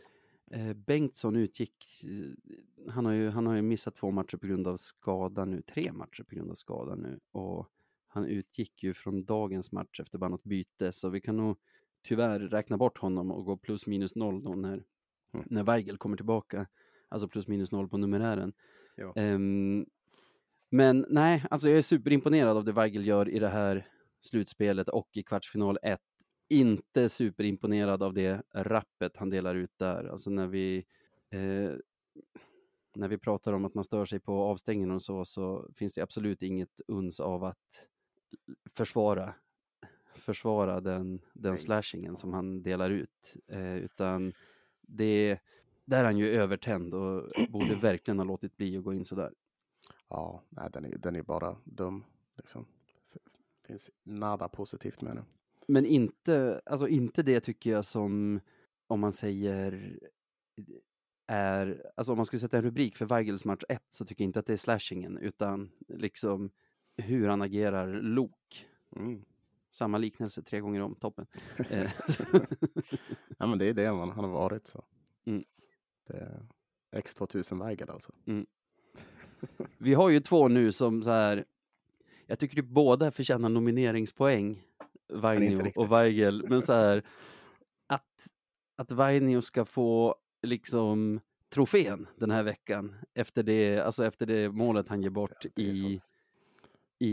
Eh, Bengtsson utgick, eh, han har, ju, han har ju missat två matcher på grund av skada nu, tre matcher på grund av skada nu. Och han utgick ju från dagens match efter bara något byte, så vi kan nog tyvärr räkna bort honom och gå plus minus noll då när, Mm. när Weigel kommer tillbaka. Alltså plus minus noll på numerären. Ja. Ehm, men nej, alltså jag är superimponerad av det Weigel gör i det här slutspelet och i kvartsfinal 1. Inte superimponerad av det rappet han delar ut där. Alltså när vi, eh, när vi pratar om att man stör sig på avstängningen och så, så finns det absolut inget uns av att försvara, försvara den, den slashingen som han delar ut. Eh, utan det, där är han ju övertänd och borde verkligen ha låtit bli att gå in sådär. Ja, nej, den är, den är bara dum. Liksom. Finns nada positivt med den. Men inte, alltså inte det tycker jag som, om man säger, är, alltså om man skulle sätta en rubrik för Weigels match 1 så tycker jag inte att det är slashingen utan liksom hur han agerar lok. Mm. Samma liknelse tre gånger om, toppen. Eh, Ja, men det är det man han har varit så. Mm. Det är X2000 Weigel alltså. Vi har ju två nu som så här, jag tycker typ båda förtjänar nomineringspoäng, Vainio och Weigel, men så här, att, att Vainio ska få liksom trofén den här veckan efter det, alltså efter det målet han ger bort är i, i,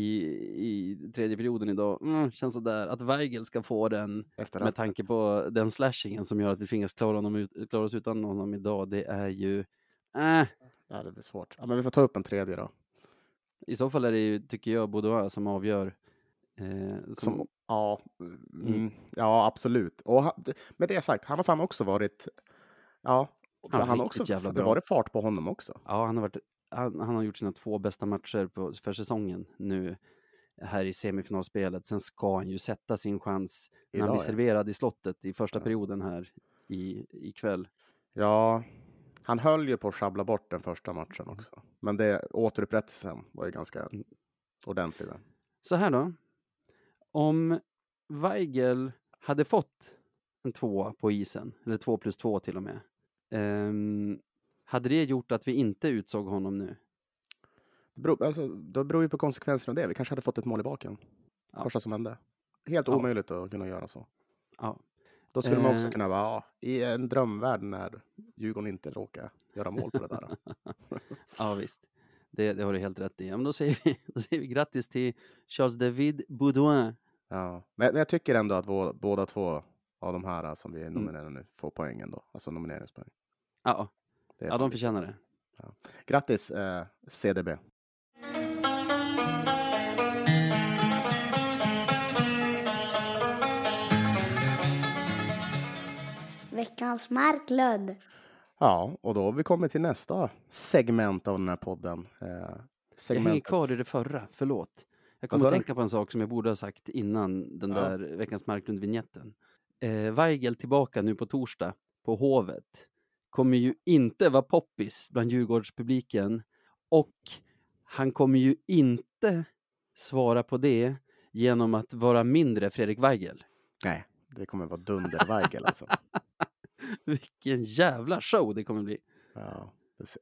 i tredje perioden idag, mm, känns sådär, att Weigel ska få den Efter med tanke på den slashingen som gör att vi tvingas klara, honom ut, klara oss utan honom idag, det är ju, äh, ja, det blir svårt. Ja, men vi får ta upp en tredje då. I så fall är det ju, tycker jag, Boudoir som avgör. Eh, som, Som, ja, mm, ja, absolut. Och han, med det sagt, han har fan också varit, ja, Han han har också, jävla det bra. var det fart på honom också. Ja, han har, varit, han, han har gjort sina två bästa matcher på, för säsongen nu här i semifinalspelet. Sen ska han ju sätta sin chans när han Idag, blir ja. serverad i slottet i första Ja. perioden här i, ikväll. Ja, han höll ju på att sjabbla bort den första matchen också. Men det, återupprättelsen var ju ganska Mm. ordentlig. Där. Så här då. Om Weigel hade fått en två på isen, eller två plus två till och med, ehm, hade det gjort att vi inte utsåg honom nu? Det beror, alltså, det beror ju på konsekvenserna av det. Vi kanske hade fått ett mål i baken. Ja. Första som hände. Helt Ja. omöjligt att kunna göra så. Ja, Då skulle man också Eh. kunna vara ja, i en drömvärld när Djurgården inte råkar göra mål på det där. Ja, visst. Det, det har du helt rätt i. Ja, men då, säger vi, då säger vi grattis till Charles David Baudouin. ja. men, men jag tycker ändå att vår, båda två av de här äh, som Mm. vi nominerar nu får poängen då. Alltså nomineringspoäng. Ja, ja, de viktigt. förtjänar det. Grattis eh, CDB. Veckans Marklund. Ja, och då har vi kommit till nästa segment av den här podden. Eh, Jag hänger kvar i det förra, förlåt. Jag kommer att du? tänka på en sak som jag borde ha sagt innan den Ja. där Veckans Marklund-vignetten. Eh, Weigel tillbaka nu på torsdag på Hovet. Kommer ju inte vara poppis bland Djurgårdspubliken och han kommer ju inte svara på det genom att vara mindre Fredrik Weigel. Nej, det kommer vara dunder-Weigel alltså. Vilken jävla show det kommer bli. Ja,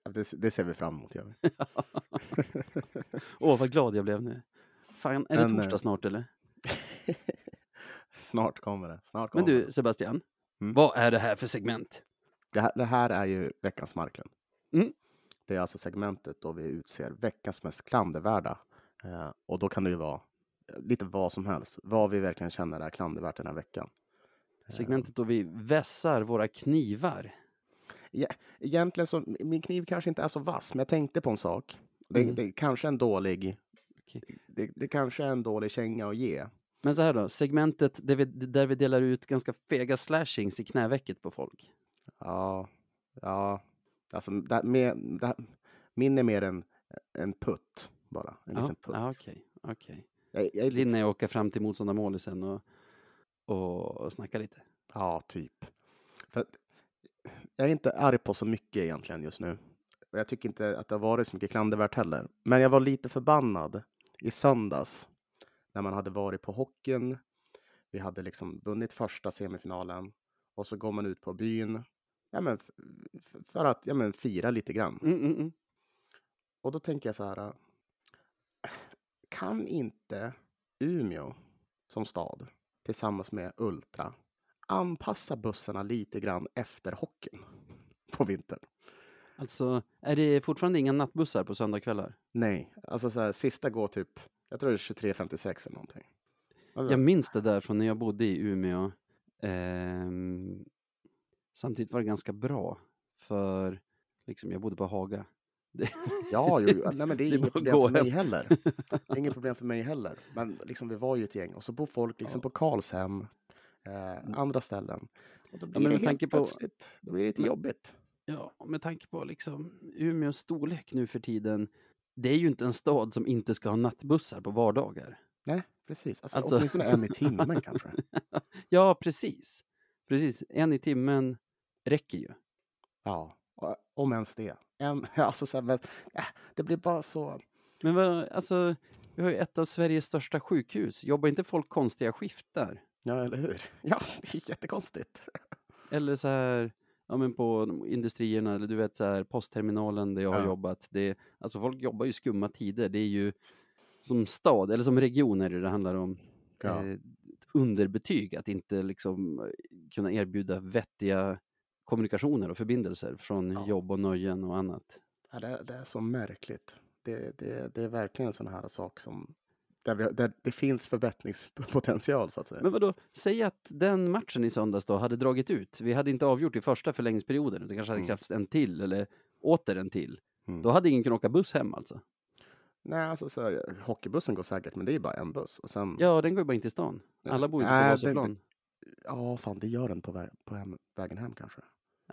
det, det, ser vi fram emot. Åh, vad glad jag blev nu. Fan, är det Men, eh, torsdag snart eller? Snart kommer det. Snart Men kommer du, det. Sebastian. Mm. Vad är det här för segment? Det här, det här är ju veckans Marklund. Mm. Det är alltså segmentet då vi utser veckans mest klandervärda. Eh, och då kan det ju vara lite vad som helst. Vad vi verkligen känner är klandervärt den här veckan. Segmentet då vi vässar våra knivar. Egentligen så, min kniv kanske inte är så vass, men jag tänkte på en sak. Det, Mm. det är kanske en dålig, Okej. det, det kanske är en dålig känga att ge. Men så här då, segmentet där vi, där vi delar ut ganska fega slashings i knävecket på folk. Ja, ja, alltså det, med, det, min är mer en, en putt bara. En Ja, liten putt. ja, okej. okej. Jag, jag Din är att åka fram till motståndarmålet sen och, och, snacka lite. ja, typ. För jag är inte arg på så mycket egentligen just nu. Jag tycker inte att det har varit så mycket klandervärt heller. Men jag var lite förbannad i söndags när man hade varit på hockeyn. Vi hade liksom vunnit första semifinalen och så går man ut på byn ja, men, för att ja, men, fira lite grann. Mm, mm, mm. Och då tänker jag så här. äh, Kan inte Umeå som stad tillsammans med Ultra anpassa bussarna lite grann efter hockeyn på vintern? Alltså, är det fortfarande inga nattbussar på söndagkvällar? Nej, alltså så här, sista går typ, jag tror det är 23.56 eller någonting. Jag minns det där från när jag bodde i Umeå. Ehm, samtidigt var det ganska bra, för liksom, jag bodde på Haga. Det, Ja, jo, jo, nej, men det är det inget problem för mig heller. Det är inget problem för mig heller. Men liksom, vi var ju ett gäng och så bor folk liksom Ja. på Karlshem, eh, andra ställen. Och då blir men det med helt tanke på- plötsligt, det blir lite Men- jobbigt. Ja, med tanke på liksom Umeås storlek nu för tiden. Det är ju inte en stad som inte ska ha nattbussar på vardagar. Nej, precis. Alltså, Alltså- Åtminstone en i timmen kanske. ja, precis. Precis, en i timmen räcker ju. Ja, om ens det. En, alltså, så här, men, äh, det blir bara så... Men vad, alltså, vi har ju ett av Sveriges största sjukhus. Jobbar inte folk konstiga skift där? Ja, eller hur? Ja, det är jättekonstigt. Eller så här, ja men på industrierna, eller du vet så här postterminalen där jag har Ja. jobbat. Det, alltså folk jobbar ju skumma tider. Det är ju som stad, eller som region är det det handlar om. Ja. Eh, underbetyg att inte liksom eh, kunna erbjuda vettiga kommunikationer och förbindelser från Ja. jobb och nöjen och annat. Ja, det, det är så märkligt. Det, det, det är verkligen en sån här sak som... Där, vi, där det finns förbättringspotential, så att säga. Men vadå, säg att den matchen i söndags då hade dragit ut. Vi hade inte avgjort i första förlängningsperioden, det kanske hade Mm. krävts en till eller åter en till. Mm. Då hade ingen kunnat åka buss hem alltså. Nej, alltså så, hockeybussen går säkert, men det är bara en buss. Och sen, Ja, den går ju bara in till stan. Alla bor ju inte på Vasaplan. ja, fan, det gör den på, vä på hem, vägen hem kanske.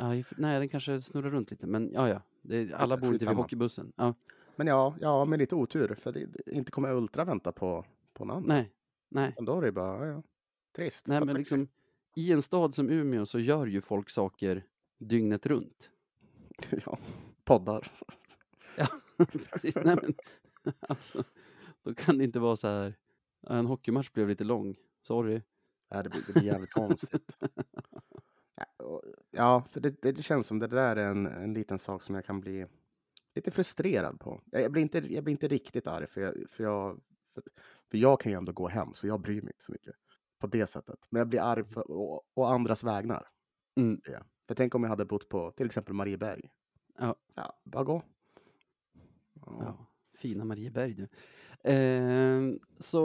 Ja, nej, den kanske snurrar runt lite, men ja, ja. Det, alla bor inte vid hockeybussen. Ja, Men ja, ja med lite otur, för det, inte kommer Ultra vänta på, på någon nej, nej. Utan Då är det bara, ja, ja. Trist. Nej, men liksom i en stad som Umeå så gör ju folk saker dygnet runt. ja, poddar. Ja, precis. Nej, men alltså, då kan det inte vara så här. "Ja, En hockeymatch blev lite lång. Sorry. Ja, det, blir, det blir jävligt konstigt. Ja, för det, det, känns som det där är en, en liten sak som jag kan bli lite frustrerad på. Jag, jag, blir, inte, jag blir inte riktigt arg, för jag, för, jag, för, för jag kan ju ändå gå hem, så jag bryr mig inte så mycket på det sättet. Men jag blir arg för, å, å andras vägnar. Mm. Ja. För tänk om jag hade bott på till exempel Marieberg. Ja. Ja, bara gå. Ja. Ja, fina Marieberg du. Eh, så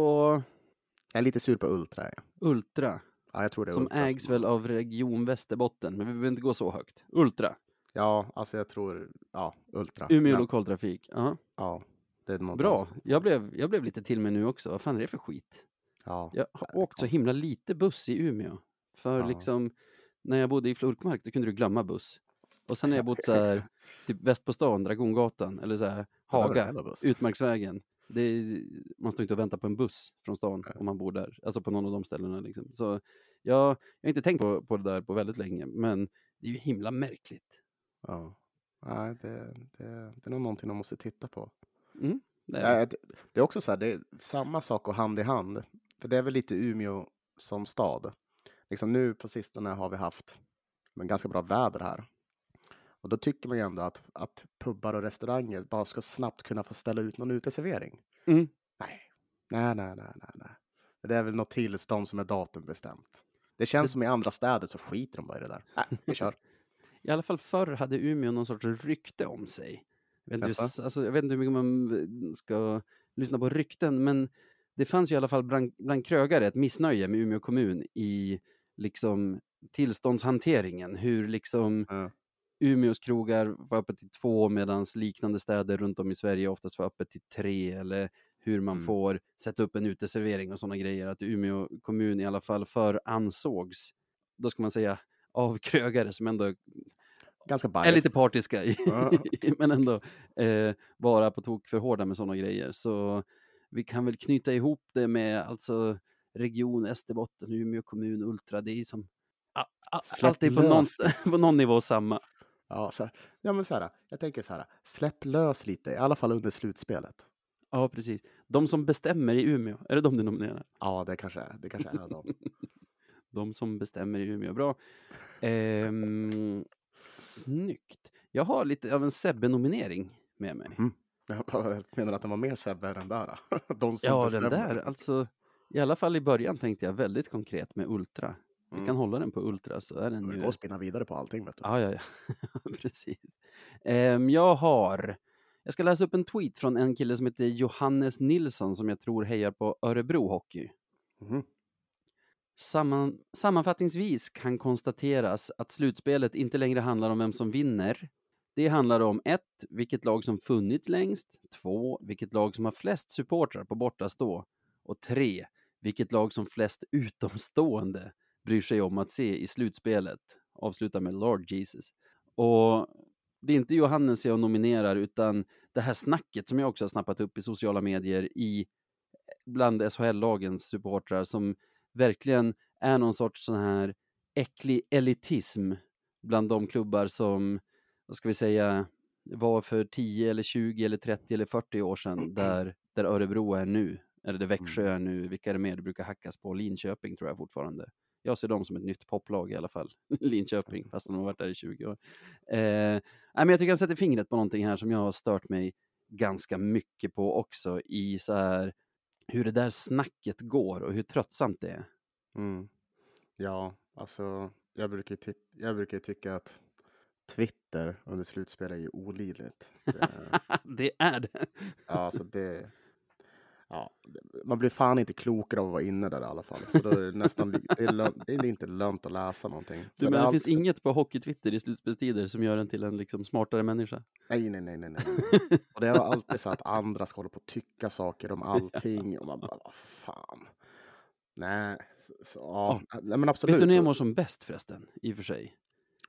Jag är lite sur på Ultra. Ja, Ultra, ja jag tror det är som Ultra ägs väl av Region Västerbotten, men vi behöver inte gå så högt. Ultra, Ja, alltså jag tror, ja, Ultra. Umeå ja, lokaltrafik. Ja, ja, det är något bra. Jag blev, jag blev lite till mig nu också. Vad fan är det för skit? Ja, Jag har åkt så himla lite buss i Umeå. För Ja. liksom, när jag bodde i Florkmark, då kunde du glömma buss. Och sen har jag bott så här, typ väst på stan, Dragongatan, eller så här, Haga. Utmarksvägen. Det är, man står inte och väntar på en buss från stan om man bor där, alltså på någon av de ställena. Liksom. Så jag, jag har inte tänkt på, på det där på väldigt länge, men det är ju himla märkligt. Ja. Nej, det, det, det är nog någonting de måste titta på. Mm, det är det. Är också så här, det är samma sak och hand i hand. För det är väl lite Umeå som stad. Liksom nu på sistone har vi haft men, ganska bra väder här. Och då tycker man ju ändå att, att pubbar och restauranger bara ska snabbt kunna få ställa ut någon uteservering. Mm. Nej, nej, nej, nej, nej, nej. Det är väl något tillstånd som är datumbestämt. Det känns som i andra städer så skiter de bara i det där. Nej, vi kör. I alla fall förr hade Umeå någon sorts rykte om sig. Jag vet, inte, alltså, jag vet inte hur mycket man ska lyssna på rykten, men det fanns ju i alla fall bland, bland krögare ett missnöje med Umeå kommun i liksom tillståndshanteringen. Hur liksom Ja. Umeås krogar var öppet till två medan liknande städer runt om i Sverige oftast var öppet till tre eller hur man Mm. får sätta upp en uteservering och sådana grejer. Att Umeå kommun i alla fall för ansågs, då ska man säga, av krögare som ändå Ganska är lite partiska, i, men ändå eh, vara på tok för hårda med sådana grejer. Så vi kan väl knyta ihop det med alltså region Österbotten, Umeå kommun, Ultra. Det är som a- a- på någon, på någon nivå samma. Ja, så ja, men så här, jag tänker så här, släpp lös lite, i alla fall under slutspelet. Ja, precis. De som bestämmer i Umeå, är det de du nominerar? Ja, det kanske är, det kanske är de. De som bestämmer i Umeå, bra. Ehm, snyggt. Jag har lite av en Sebbe-nominering med mig. Jag bara menar att den var mer Sebbe än den där. De som Ja, bestämmer. den där, alltså. I alla fall i början tänkte jag väldigt konkret med Ultra. Vi Mm. kan hålla den på Ultra så är den Det ju... går att spinna vidare på allting. Vet du. Ja, ja, ja. Precis. Ehm, jag har... Jag ska läsa upp en tweet från en kille som heter Johannes Nilsson som jag tror hejar på Örebro Hockey. Mhm. Samman, sammanfattningsvis kan konstateras att slutspelet inte längre handlar om vem som vinner. Det handlar om 1. Vilket lag som funnits längst. 2. Vilket lag som har flest supportrar på bortastå. Och 3. Vilket lag som flest utomstående bryr sig om att se i slutspelet. Avslutar med Lord Jesus. Och det är inte Johannes jag nominerar utan det här snacket som jag också har snappat upp i sociala medier i bland SHL-lagens supportrar som verkligen är någon sorts sån här äcklig elitism bland de klubbar som, vad ska vi säga, var för 10 eller 20 eller 30 eller 40 år sedan där, där Örebro är nu, eller där Växjö är nu, vilka är det mer det brukar hackas på? Linköping tror jag fortfarande. Jag ser dem som ett nytt poplag i alla fall, Linköping, fast de har varit där i 20 år. Eh, nej, men jag tycker han sätter fingret på någonting här som jag har stört mig ganska mycket på också i så här hur det där snacket går och hur tröttsamt det är. Mm. Ja, alltså jag brukar, jag brukar tycka att Twitter under slutspel är ju olidligt. Det, det är det. ja, alltså det, ja, det- man blir fan inte klokare av att vara inne där i alla fall. Så då är det nästan det är, lön, det är inte lönt att läsa någonting. Du det menar är det finns alltid- inget på hockeytwitter i slutspelstider som gör en till en liksom smartare människa? Nej, nej, nej, nej, nej. Och det är alltid så att andra ska hålla på och tycka saker om allting och man bara, vad fan. Nej, så, så, ja, nej men absolut. Vet du när jag mår som bäst förresten, i och för sig?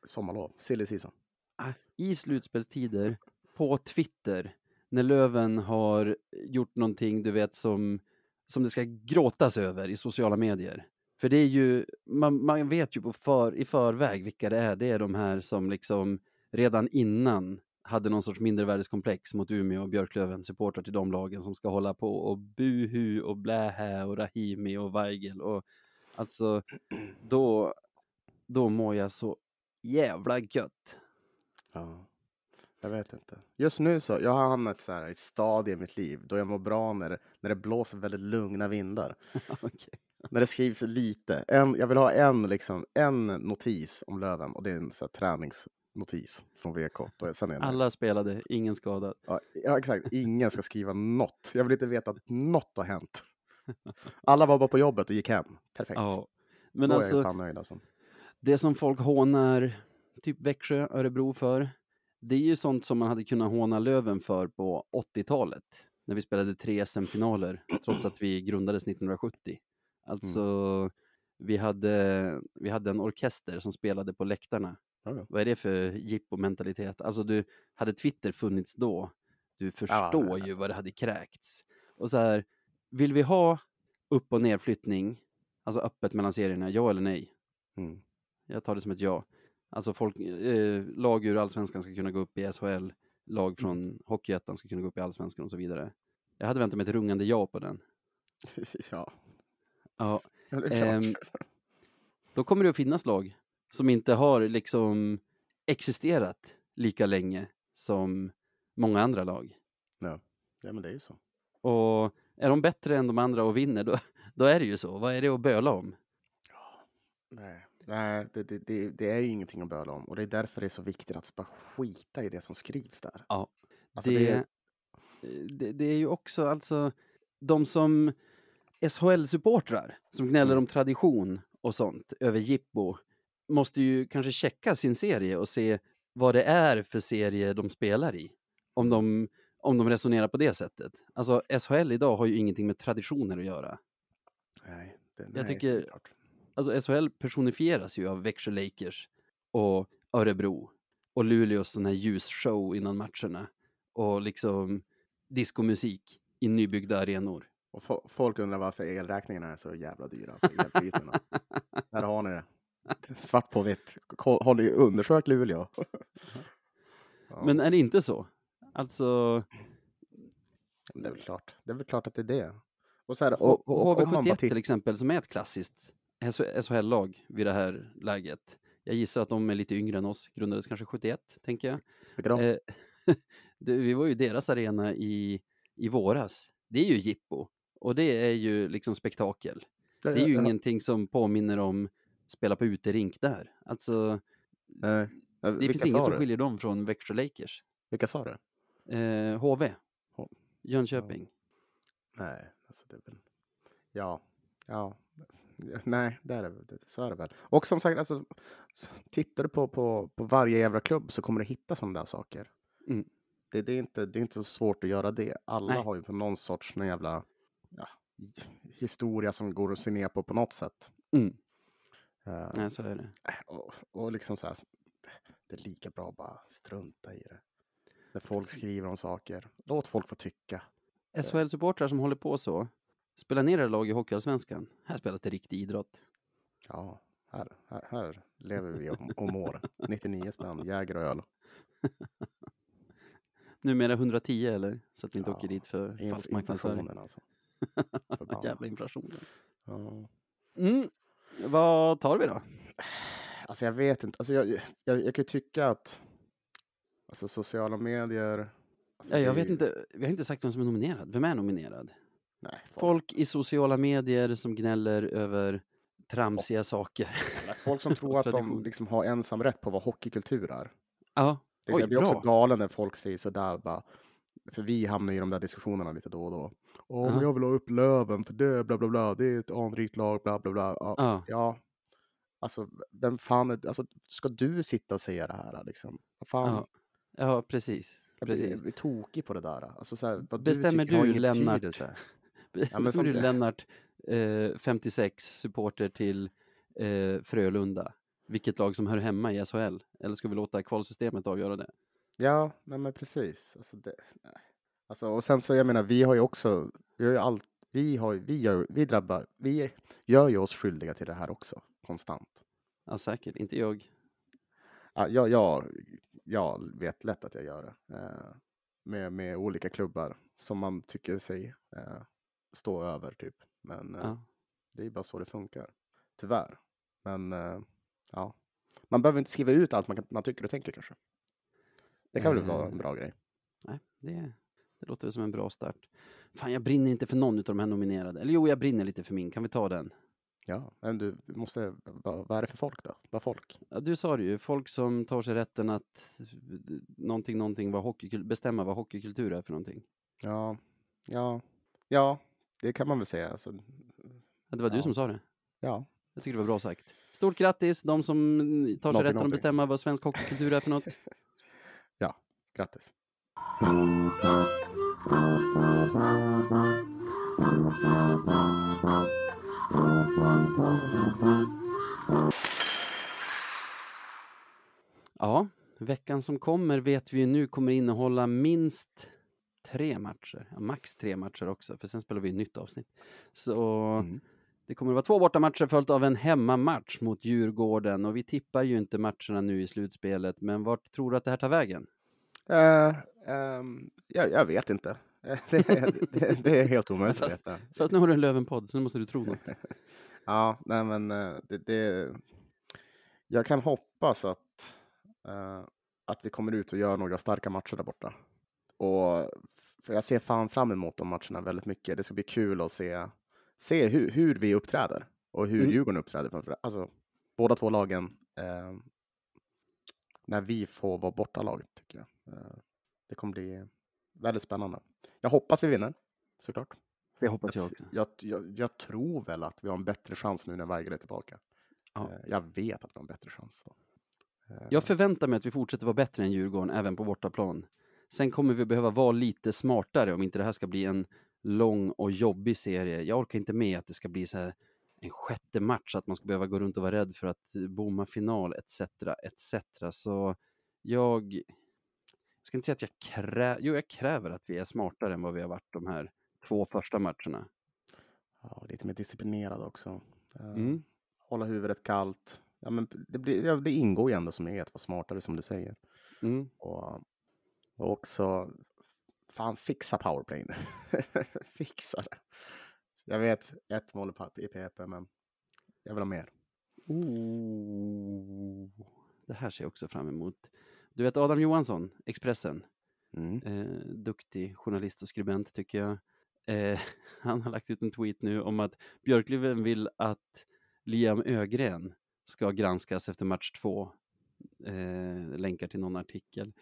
Sommarlov, silly season. Ah, I slutspelstider, på Twitter, när Löven har gjort någonting, du vet, som, som det ska gråtas över i sociala medier. För det är ju, man, man vet ju på för, i förväg vilka det är. Det är de här som liksom redan innan hade någon sorts mindervärdeskomplex mot Umeå och Björklöven, supportrar till de lagen som ska hålla på och buhu och blähä och Rahimi och Weigel och alltså då, då mår jag så jävla gött. Ja, jag vet inte. Just nu så, jag har hamnat så här i ett stadie i mitt liv då jag mår bra när det, när det blåser väldigt lugna vindar. Okej. När det skrivs lite. En, jag vill ha en, liksom, en notis om Löven och det är en så här, träningsnotis från VK. Alla spelade, ingen skadad. Ja, ja, exakt. Ingen ska skriva något. Jag vill inte veta att något har hänt. Alla var bara på jobbet och gick hem. Perfekt. Ja. Men Då är jag alltså, fan nöjd alltså. det som folk hånar typ Växjö, Örebro för, det är ju sånt som man hade kunnat håna Löven för på 80-talet. När vi spelade tre SM-finaler, trots att vi grundades 1970. Alltså, vi, hade, vi hade en orkester som spelade på läktarna ja. Vad är det för jippo-mentalitet? Alltså du, hade Twitter funnits då, du förstår nej, ju vad det hade kräkts. Och så här, vill vi ha upp och nerflyttning, alltså öppet mellan serierna, ja eller nej? Mm. Jag tar det som ett ja. Alltså folk, eh, lag ur allsvenskan ska kunna gå upp i SHL, Mm. lag från Hockeyettan ska kunna gå upp i allsvenskan och så vidare. Jag hade väntat mig ett rungande ja på den. ja, Ja, ja, det är Ehm, klart. då kommer det att finnas lag som inte har liksom existerat lika länge som många andra lag. ja. ja, men det är ju så. Och är de bättre än de andra och vinner, då, då är det ju så. Vad är det att böla om? Nej, nej det, det, det, det är ju ingenting att böla om. Och det är därför det är så viktigt att bara skita i det som skrivs där. Ja, Alltså det, det är- det, är ju också alltså de som SHL-supportrar som gnäller Mm. om tradition och sånt över jippo måste ju kanske checka sin serie och se vad det är för serie de spelar i. Om de, om de resonerar på det sättet. Alltså SHL idag har ju ingenting med traditioner att göra. Nej, det, nej, Jag tycker- klart. Alltså SHL personifieras ju av Växjö Lakers och Örebro och Luleås sån här ljusshow innan matcherna och liksom diskomusik i nybyggda arenor. Och fo- folk undrar varför elräkningarna är så jävla dyra. Alltså. Där har ni det. Svart på vitt. Har ni undersökt Luleå? ja, Men är det inte så? Alltså, det är väl klart. Det är väl klart att det är det. Och så här, och, och, och, om man bara HV71 till exempel, som är ett klassiskt SHL-lag vid det här läget. Jag gissar att de är lite yngre än oss, grundades kanske 71, tänker jag. Eh, det, vi var ju deras arena i, i våras. Det är ju jippo och det är ju liksom spektakel. Det är ju Ja, ja, ingenting som påminner om spela på uterink där. Alltså, nej. Ja, det finns inget som skiljer dem från Växjö Lakers. Vilka sa du? Eh, HV, H- Jönköping. Nej, alltså det är väl... Ja, ja. Nej, det är det, så är det väl. Och som sagt, alltså, tittar du på, på, på varje jävla klubb så kommer du hitta sådana där saker. Mm. Det, det, är inte, det är inte så svårt att göra det. Alla Nej. har ju på någon sorts någon jävla ja, historia som går att se ner på på något sätt. Mm. Eh, Nej, så är det. och, och liksom så här, det är lika bra att bara strunta i det. När folk skriver om saker, låt folk få tycka. SHL-supportrar som håller på så, spela ner era lag i Hockeyallsvenskan. Här spelas det riktig idrott. Ja, här, här, här lever vi och, mår. 99 spänn, Jäger och öl. Numera 110 eller? Så att vi inte Ja, åker dit för Inf- falsk marknadsföring. inflationen alltså. Förbannat. Jävla inflationen. Ja. Mm. Vad tar vi då? Alltså jag vet inte, alltså jag, jag, jag kan ju tycka att alltså sociala medier. Alltså Ja, jag det vet inte, vi har inte sagt vem som är nominerad. Vem är nominerad? Nej, folk, Folk i sociala medier som gnäller över tramsiga saker. folk som tror att de liksom har ensamrätt på vad hockeykultur är. Ja, Det oj, jag blir också bra. galen när folk säger sådär bara. För vi hamnar i de där diskussionerna lite då och då. Men Ja. jag vill ha upp Löven för det, bla bla bla, det är ett anrikt lag, bla bla bla. Ja, Ja, ja. Alltså, vem fan, är, alltså, ska du sitta och säga det här liksom? Vad fan, ja, ja precis. jag blir, precis. jag blir tokig på det där. Alltså, så här, vad Bestämmer du, du, Lennart? betydelse. Ja, men som du Lennart, eh, 56, supporter till eh, Frölunda. Vilket lag som hör hemma i SHL? Eller ska vi låta kvalsystemet avgöra det? Ja, nej men precis. Alltså, det, nej. Alltså, och sen så, jag menar, vi har ju också, vi har ju allt, vi har vi gör, vi drabbar, vi gör ju oss skyldiga till det här också, konstant. Ja, säkert. Inte jag. Ja, jag, jag, jag vet lätt att jag gör det. Eh, med, med olika klubbar som man tycker sig eh, stå över, typ. Men eh, Ja. det är ju bara så det funkar, tyvärr. Men eh, ja, man behöver inte skriva ut allt man, kan, man tycker och tänker kanske. Det kan väl vara en Eh, bra grej. Nej, det, det låter som en bra start. Fan, jag brinner inte för någon av de här nominerade. Eller jo, jag brinner lite för min. Kan vi ta den? Ja, men du måste, vad, vad är det för folk då? Vad folk? Ja, du sa det ju, folk som tar sig rätten att någonting, någonting, vad hockeykul- bestämma vad hockeykultur är för någonting. Ja, ja, ja, det kan man väl säga. Alltså, Ja, det var du Ja. som sa det. ja, Jag tycker det var bra sagt. Stort grattis, de som tar sig rätten att bestämma vad svensk hockeykultur är för något. grattis. Ja, veckan som kommer vet vi ju nu kommer innehålla minst tre matcher, ja, max tre matcher också, för sen spelar vi ett nytt avsnitt. Så Mm. det kommer att vara två bortamatcher följt av en hemmamatch mot Djurgården och vi tippar ju inte matcherna nu i slutspelet, men vart tror du att det här tar vägen? Eh, ehm, jag, jag vet inte. Det, det, det är helt omöjligt att Fast- veta. Fast nu har du en Lövenpodd, så nu måste du tro något. Ja, nej men eh, det, det, jag kan hoppas att, eh, att vi kommer ut och gör några starka matcher där borta. Och för jag ser fan fram emot de matcherna väldigt mycket. Det ska bli kul att se, se hur, hur vi uppträder och hur Mm. Djurgården uppträder. Alltså, båda två lagen, eh, när vi får vara bortalag, tycker jag. Eh, det kommer bli väldigt spännande. Jag hoppas vi vinner, såklart. Det hoppas jag också. jag, jag, jag tror väl att vi har en bättre chans nu när Weigel är tillbaka. Ja. Eh, Jag vet att vi har en bättre chans. Då. Eh, Jag förväntar mig att vi fortsätter vara bättre än Djurgården även på bortaplan. Sen kommer vi behöva vara lite smartare om inte det här ska bli en lång och jobbig serie. Jag orkar inte med att det ska bli så här en sjätte match, att man ska behöva gå runt och vara rädd för att bomma final etc. etc. Så jag, jag ska inte säga att jag kräver, jo jag kräver att vi är smartare än vad vi har varit de här två första matcherna. ja, lite mer disciplinerad också. Eh, Mm. Hålla huvudet kallt. Ja, men det, blir, det ingår ju ändå som är att vara smartare som du säger. Mm. Och, och också, fan fixa powerplay nu. fixa det. Jag vet ett mål i PP, men jag vill ha mer. Oh, det här ser jag också fram emot. Du vet Adam Johansson, Expressen, Mm. eh, duktig journalist och skribent tycker jag. Eh, han har lagt ut en tweet nu om att Björklöven vill att Liam Ögren ska granskas efter match två. Eh, länkar till någon artikel.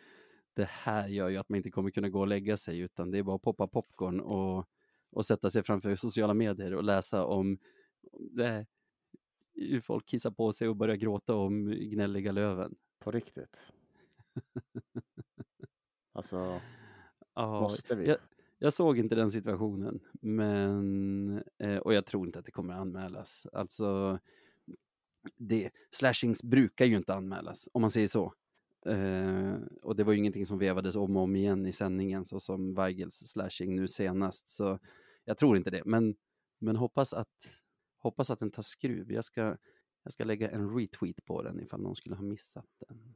Det här gör ju att man inte kommer kunna gå och lägga sig utan det är bara att poppa popcorn och, och sätta sig framför sociala medier och läsa om det, hur folk kissar på sig och börjar gråta om gnälliga Löven. På riktigt. alltså, Ja, måste vi? jag, jag såg inte den situationen, men eh, och jag tror inte att det kommer anmälas. Alltså, det, slashings brukar ju inte anmälas, om man säger så. Eh, och det var ju ingenting som vevades om och om igen i sändningen, så som Weigels slashing nu senast. Så jag tror inte det, men, men hoppas, att, hoppas att den tar skruv. Jag ska, jag ska lägga en retweet på den ifall någon skulle ha missat den.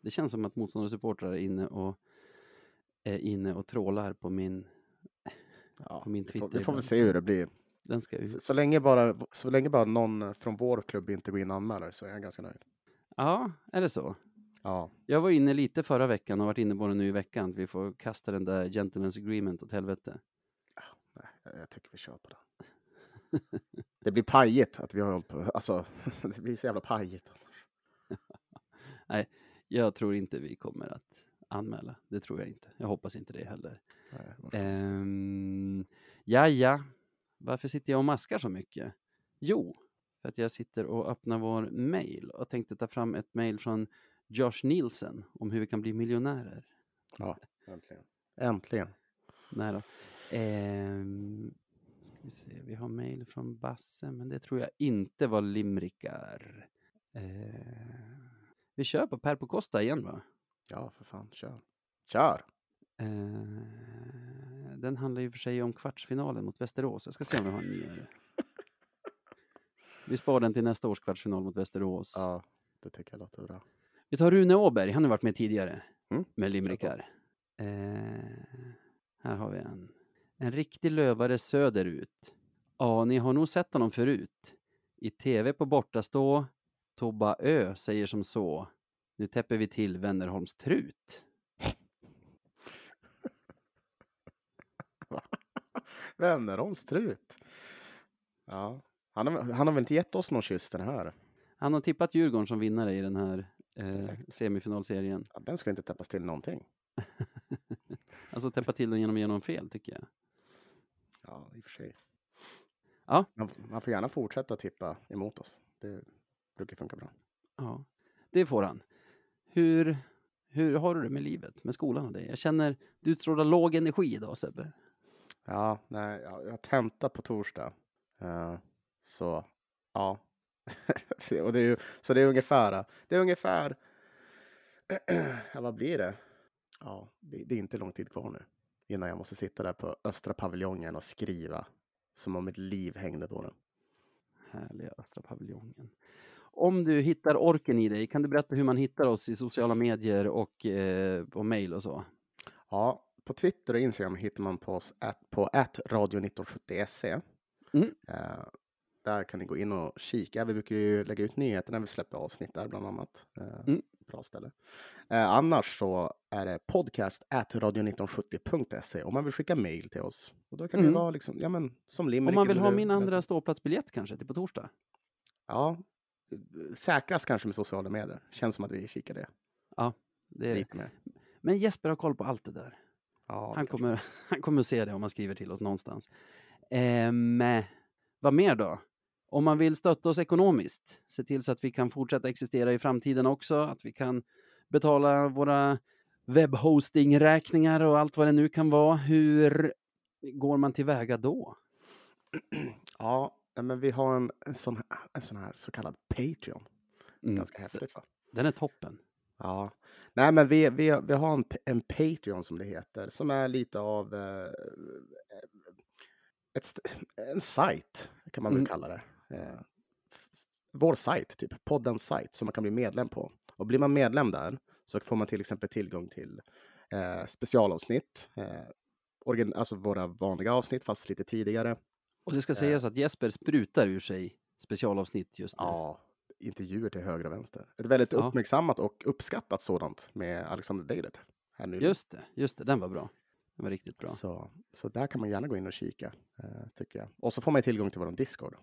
Det känns som att motståndarsupportrar är inne och är inne och trålar på min, Ja, på min vi, får, Twitter vi får väl se hur det blir. Den ska Så, ut. så, länge bara, så länge bara någon från vår klubb inte går in och anmäler så är jag ganska nöjd. Ja, är det så? Ja, Jag var inne lite förra veckan och varit inne på det nu i veckan. Vi får kasta den där gentlemen's agreement åt helvete. nej, jag, tycker vi kör på det. Det blir pajigt att vi har hållit på. Alltså, det blir så jävla pajigt. Jag tror inte vi kommer att anmäla. Det tror jag inte. Jag hoppas inte det heller. Nej, Ehm, ja, ja. Varför sitter jag och maskar så mycket? Jo, för att jag sitter och öppnar vår mail och tänkte ta fram ett mail från Josh Nielsen om hur vi kan bli miljonärer. Ja, äntligen. Äntligen. Nej då. Ehm, ska vi se, vi har mail från Basse, men det tror jag inte var limrikar. Ehm, vi kör på Per på Costa igen va? Ja, för fan, kör. Kör! Ehm, den handlar ju för sig om kvartsfinalen mot Västerås. Jag ska se om vi har en nyare. Vi sparar den till nästa års kvartsfinal mot Västerås. Ja, det tycker jag låter bra. Vi tar Rune Åberg, han har varit med tidigare Mm, med limrikar. Eh, här har vi en. En riktig lövare söderut. Ja, ni har nog sett honom förut. I tv på bortastå. Tobba Ö säger som så. Nu täpper vi till Wennerholms trut. Vännerholms strut. Ja, han har, han har väl inte gett oss någon kyss den här? Han har tippat Djurgården som vinnare i den här eh, semifinalserien. Ja, den ska inte täppas till någonting. Alltså täppa till den genom genom fel tycker jag. Ja, i och för sig. Ja. Man, man får gärna fortsätta tippa emot oss. Det brukar funka bra. Ja, det får han. Hur, hur har du det med livet, med skolan och det? Jag känner, du utstrålar låg energi idag Sebbe. Ja, nej, jag, jag har tenta på torsdag. Eh, så, ja. och det är ju, så det är ungefär, det är ungefär ja, vad blir det? Ja, det, det är inte lång tid kvar nu innan jag måste sitta där på Östra paviljongen och skriva som om mitt liv hängde på den. Härliga Östra paviljongen. Om du hittar orken i dig, kan du berätta hur man hittar oss i sociala medier och eh, på mail och så? Ja, på Twitter och Instagram hittar man på oss at, på radio1970se. Mm. Eh, där kan ni gå in och kika. Vi brukar ju lägga ut nyheter när vi släpper avsnitt där bland annat. Eh, Mm. Bra ställe. Eh, annars så är det podcast at radio1970.se om man vill skicka mail till oss. Och då kan det Mm. vara liksom, ja men som Om limerick. man vill ha min andra ståplatsbiljett kanske till på torsdag? Ja, säkrast kanske med sociala medier. Känns som att vi kikar det Det är... lite mer. Men Jesper har koll på allt det där. Ja, Han det kommer, han kommer att se det om man skriver till oss någonstans. Ehm, vad mer då? Om man vill stötta oss ekonomiskt, se till så att vi kan fortsätta existera i framtiden också, att vi kan betala våra webbhostingräkningar och allt vad det nu kan vara. Hur går man tillväga då? Ja, men vi har en, en, sån, här- en sån här så kallad Patreon. Mm. Ganska häftigt va? Den är toppen. Ja, nej men vi, vi, vi har en, en Patreon som det heter, som är lite av eh, ett, st- en sajt, kan man väl Mm. kalla det. Eh, vår sajt, typ poddens sajt, som man kan bli medlem på. Och blir man medlem där så får man till exempel tillgång till eh, specialavsnitt, eh, alltså våra vanliga avsnitt fast lite tidigare. Och det ska sägas att Jesper sprutar ur sig specialavsnitt just nu. Ja, intervjuer till höger och vänster. Ett väldigt Ja. uppmärksammat och uppskattat sådant med Alexander David. Här. Just det, just det, den var bra. Den var riktigt bra. Så, så där kan man gärna gå in och kika, eh, tycker jag. Och så får man tillgång till vår Discord.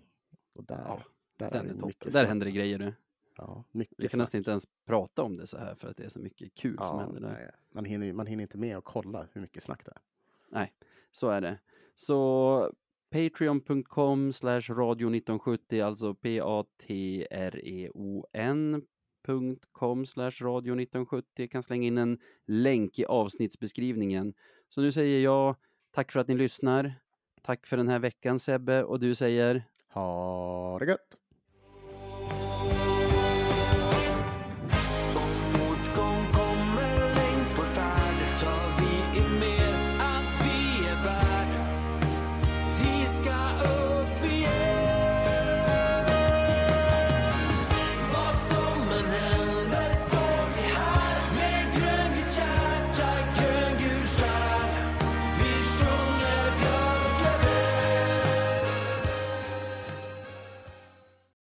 Och där, Ja, där Den är toppen. mycket Där händer det grejer du. Ja, mycket Vi kan snack. nästan inte ens prata om det så här för att det är så mycket kul som ja, händer där. nej, man, hinner, man hinner inte med och kolla hur mycket snack det är. Nej, så är det. Så patreon.com slash radio 1970, alltså p-a-t-r-e-o-n.com slash radio 1970. Jag kan slänga in en länk i avsnittsbeskrivningen. Så nu säger jag tack för att ni lyssnar. Tack för den här veckan Sebbe och du säger Ha det gött!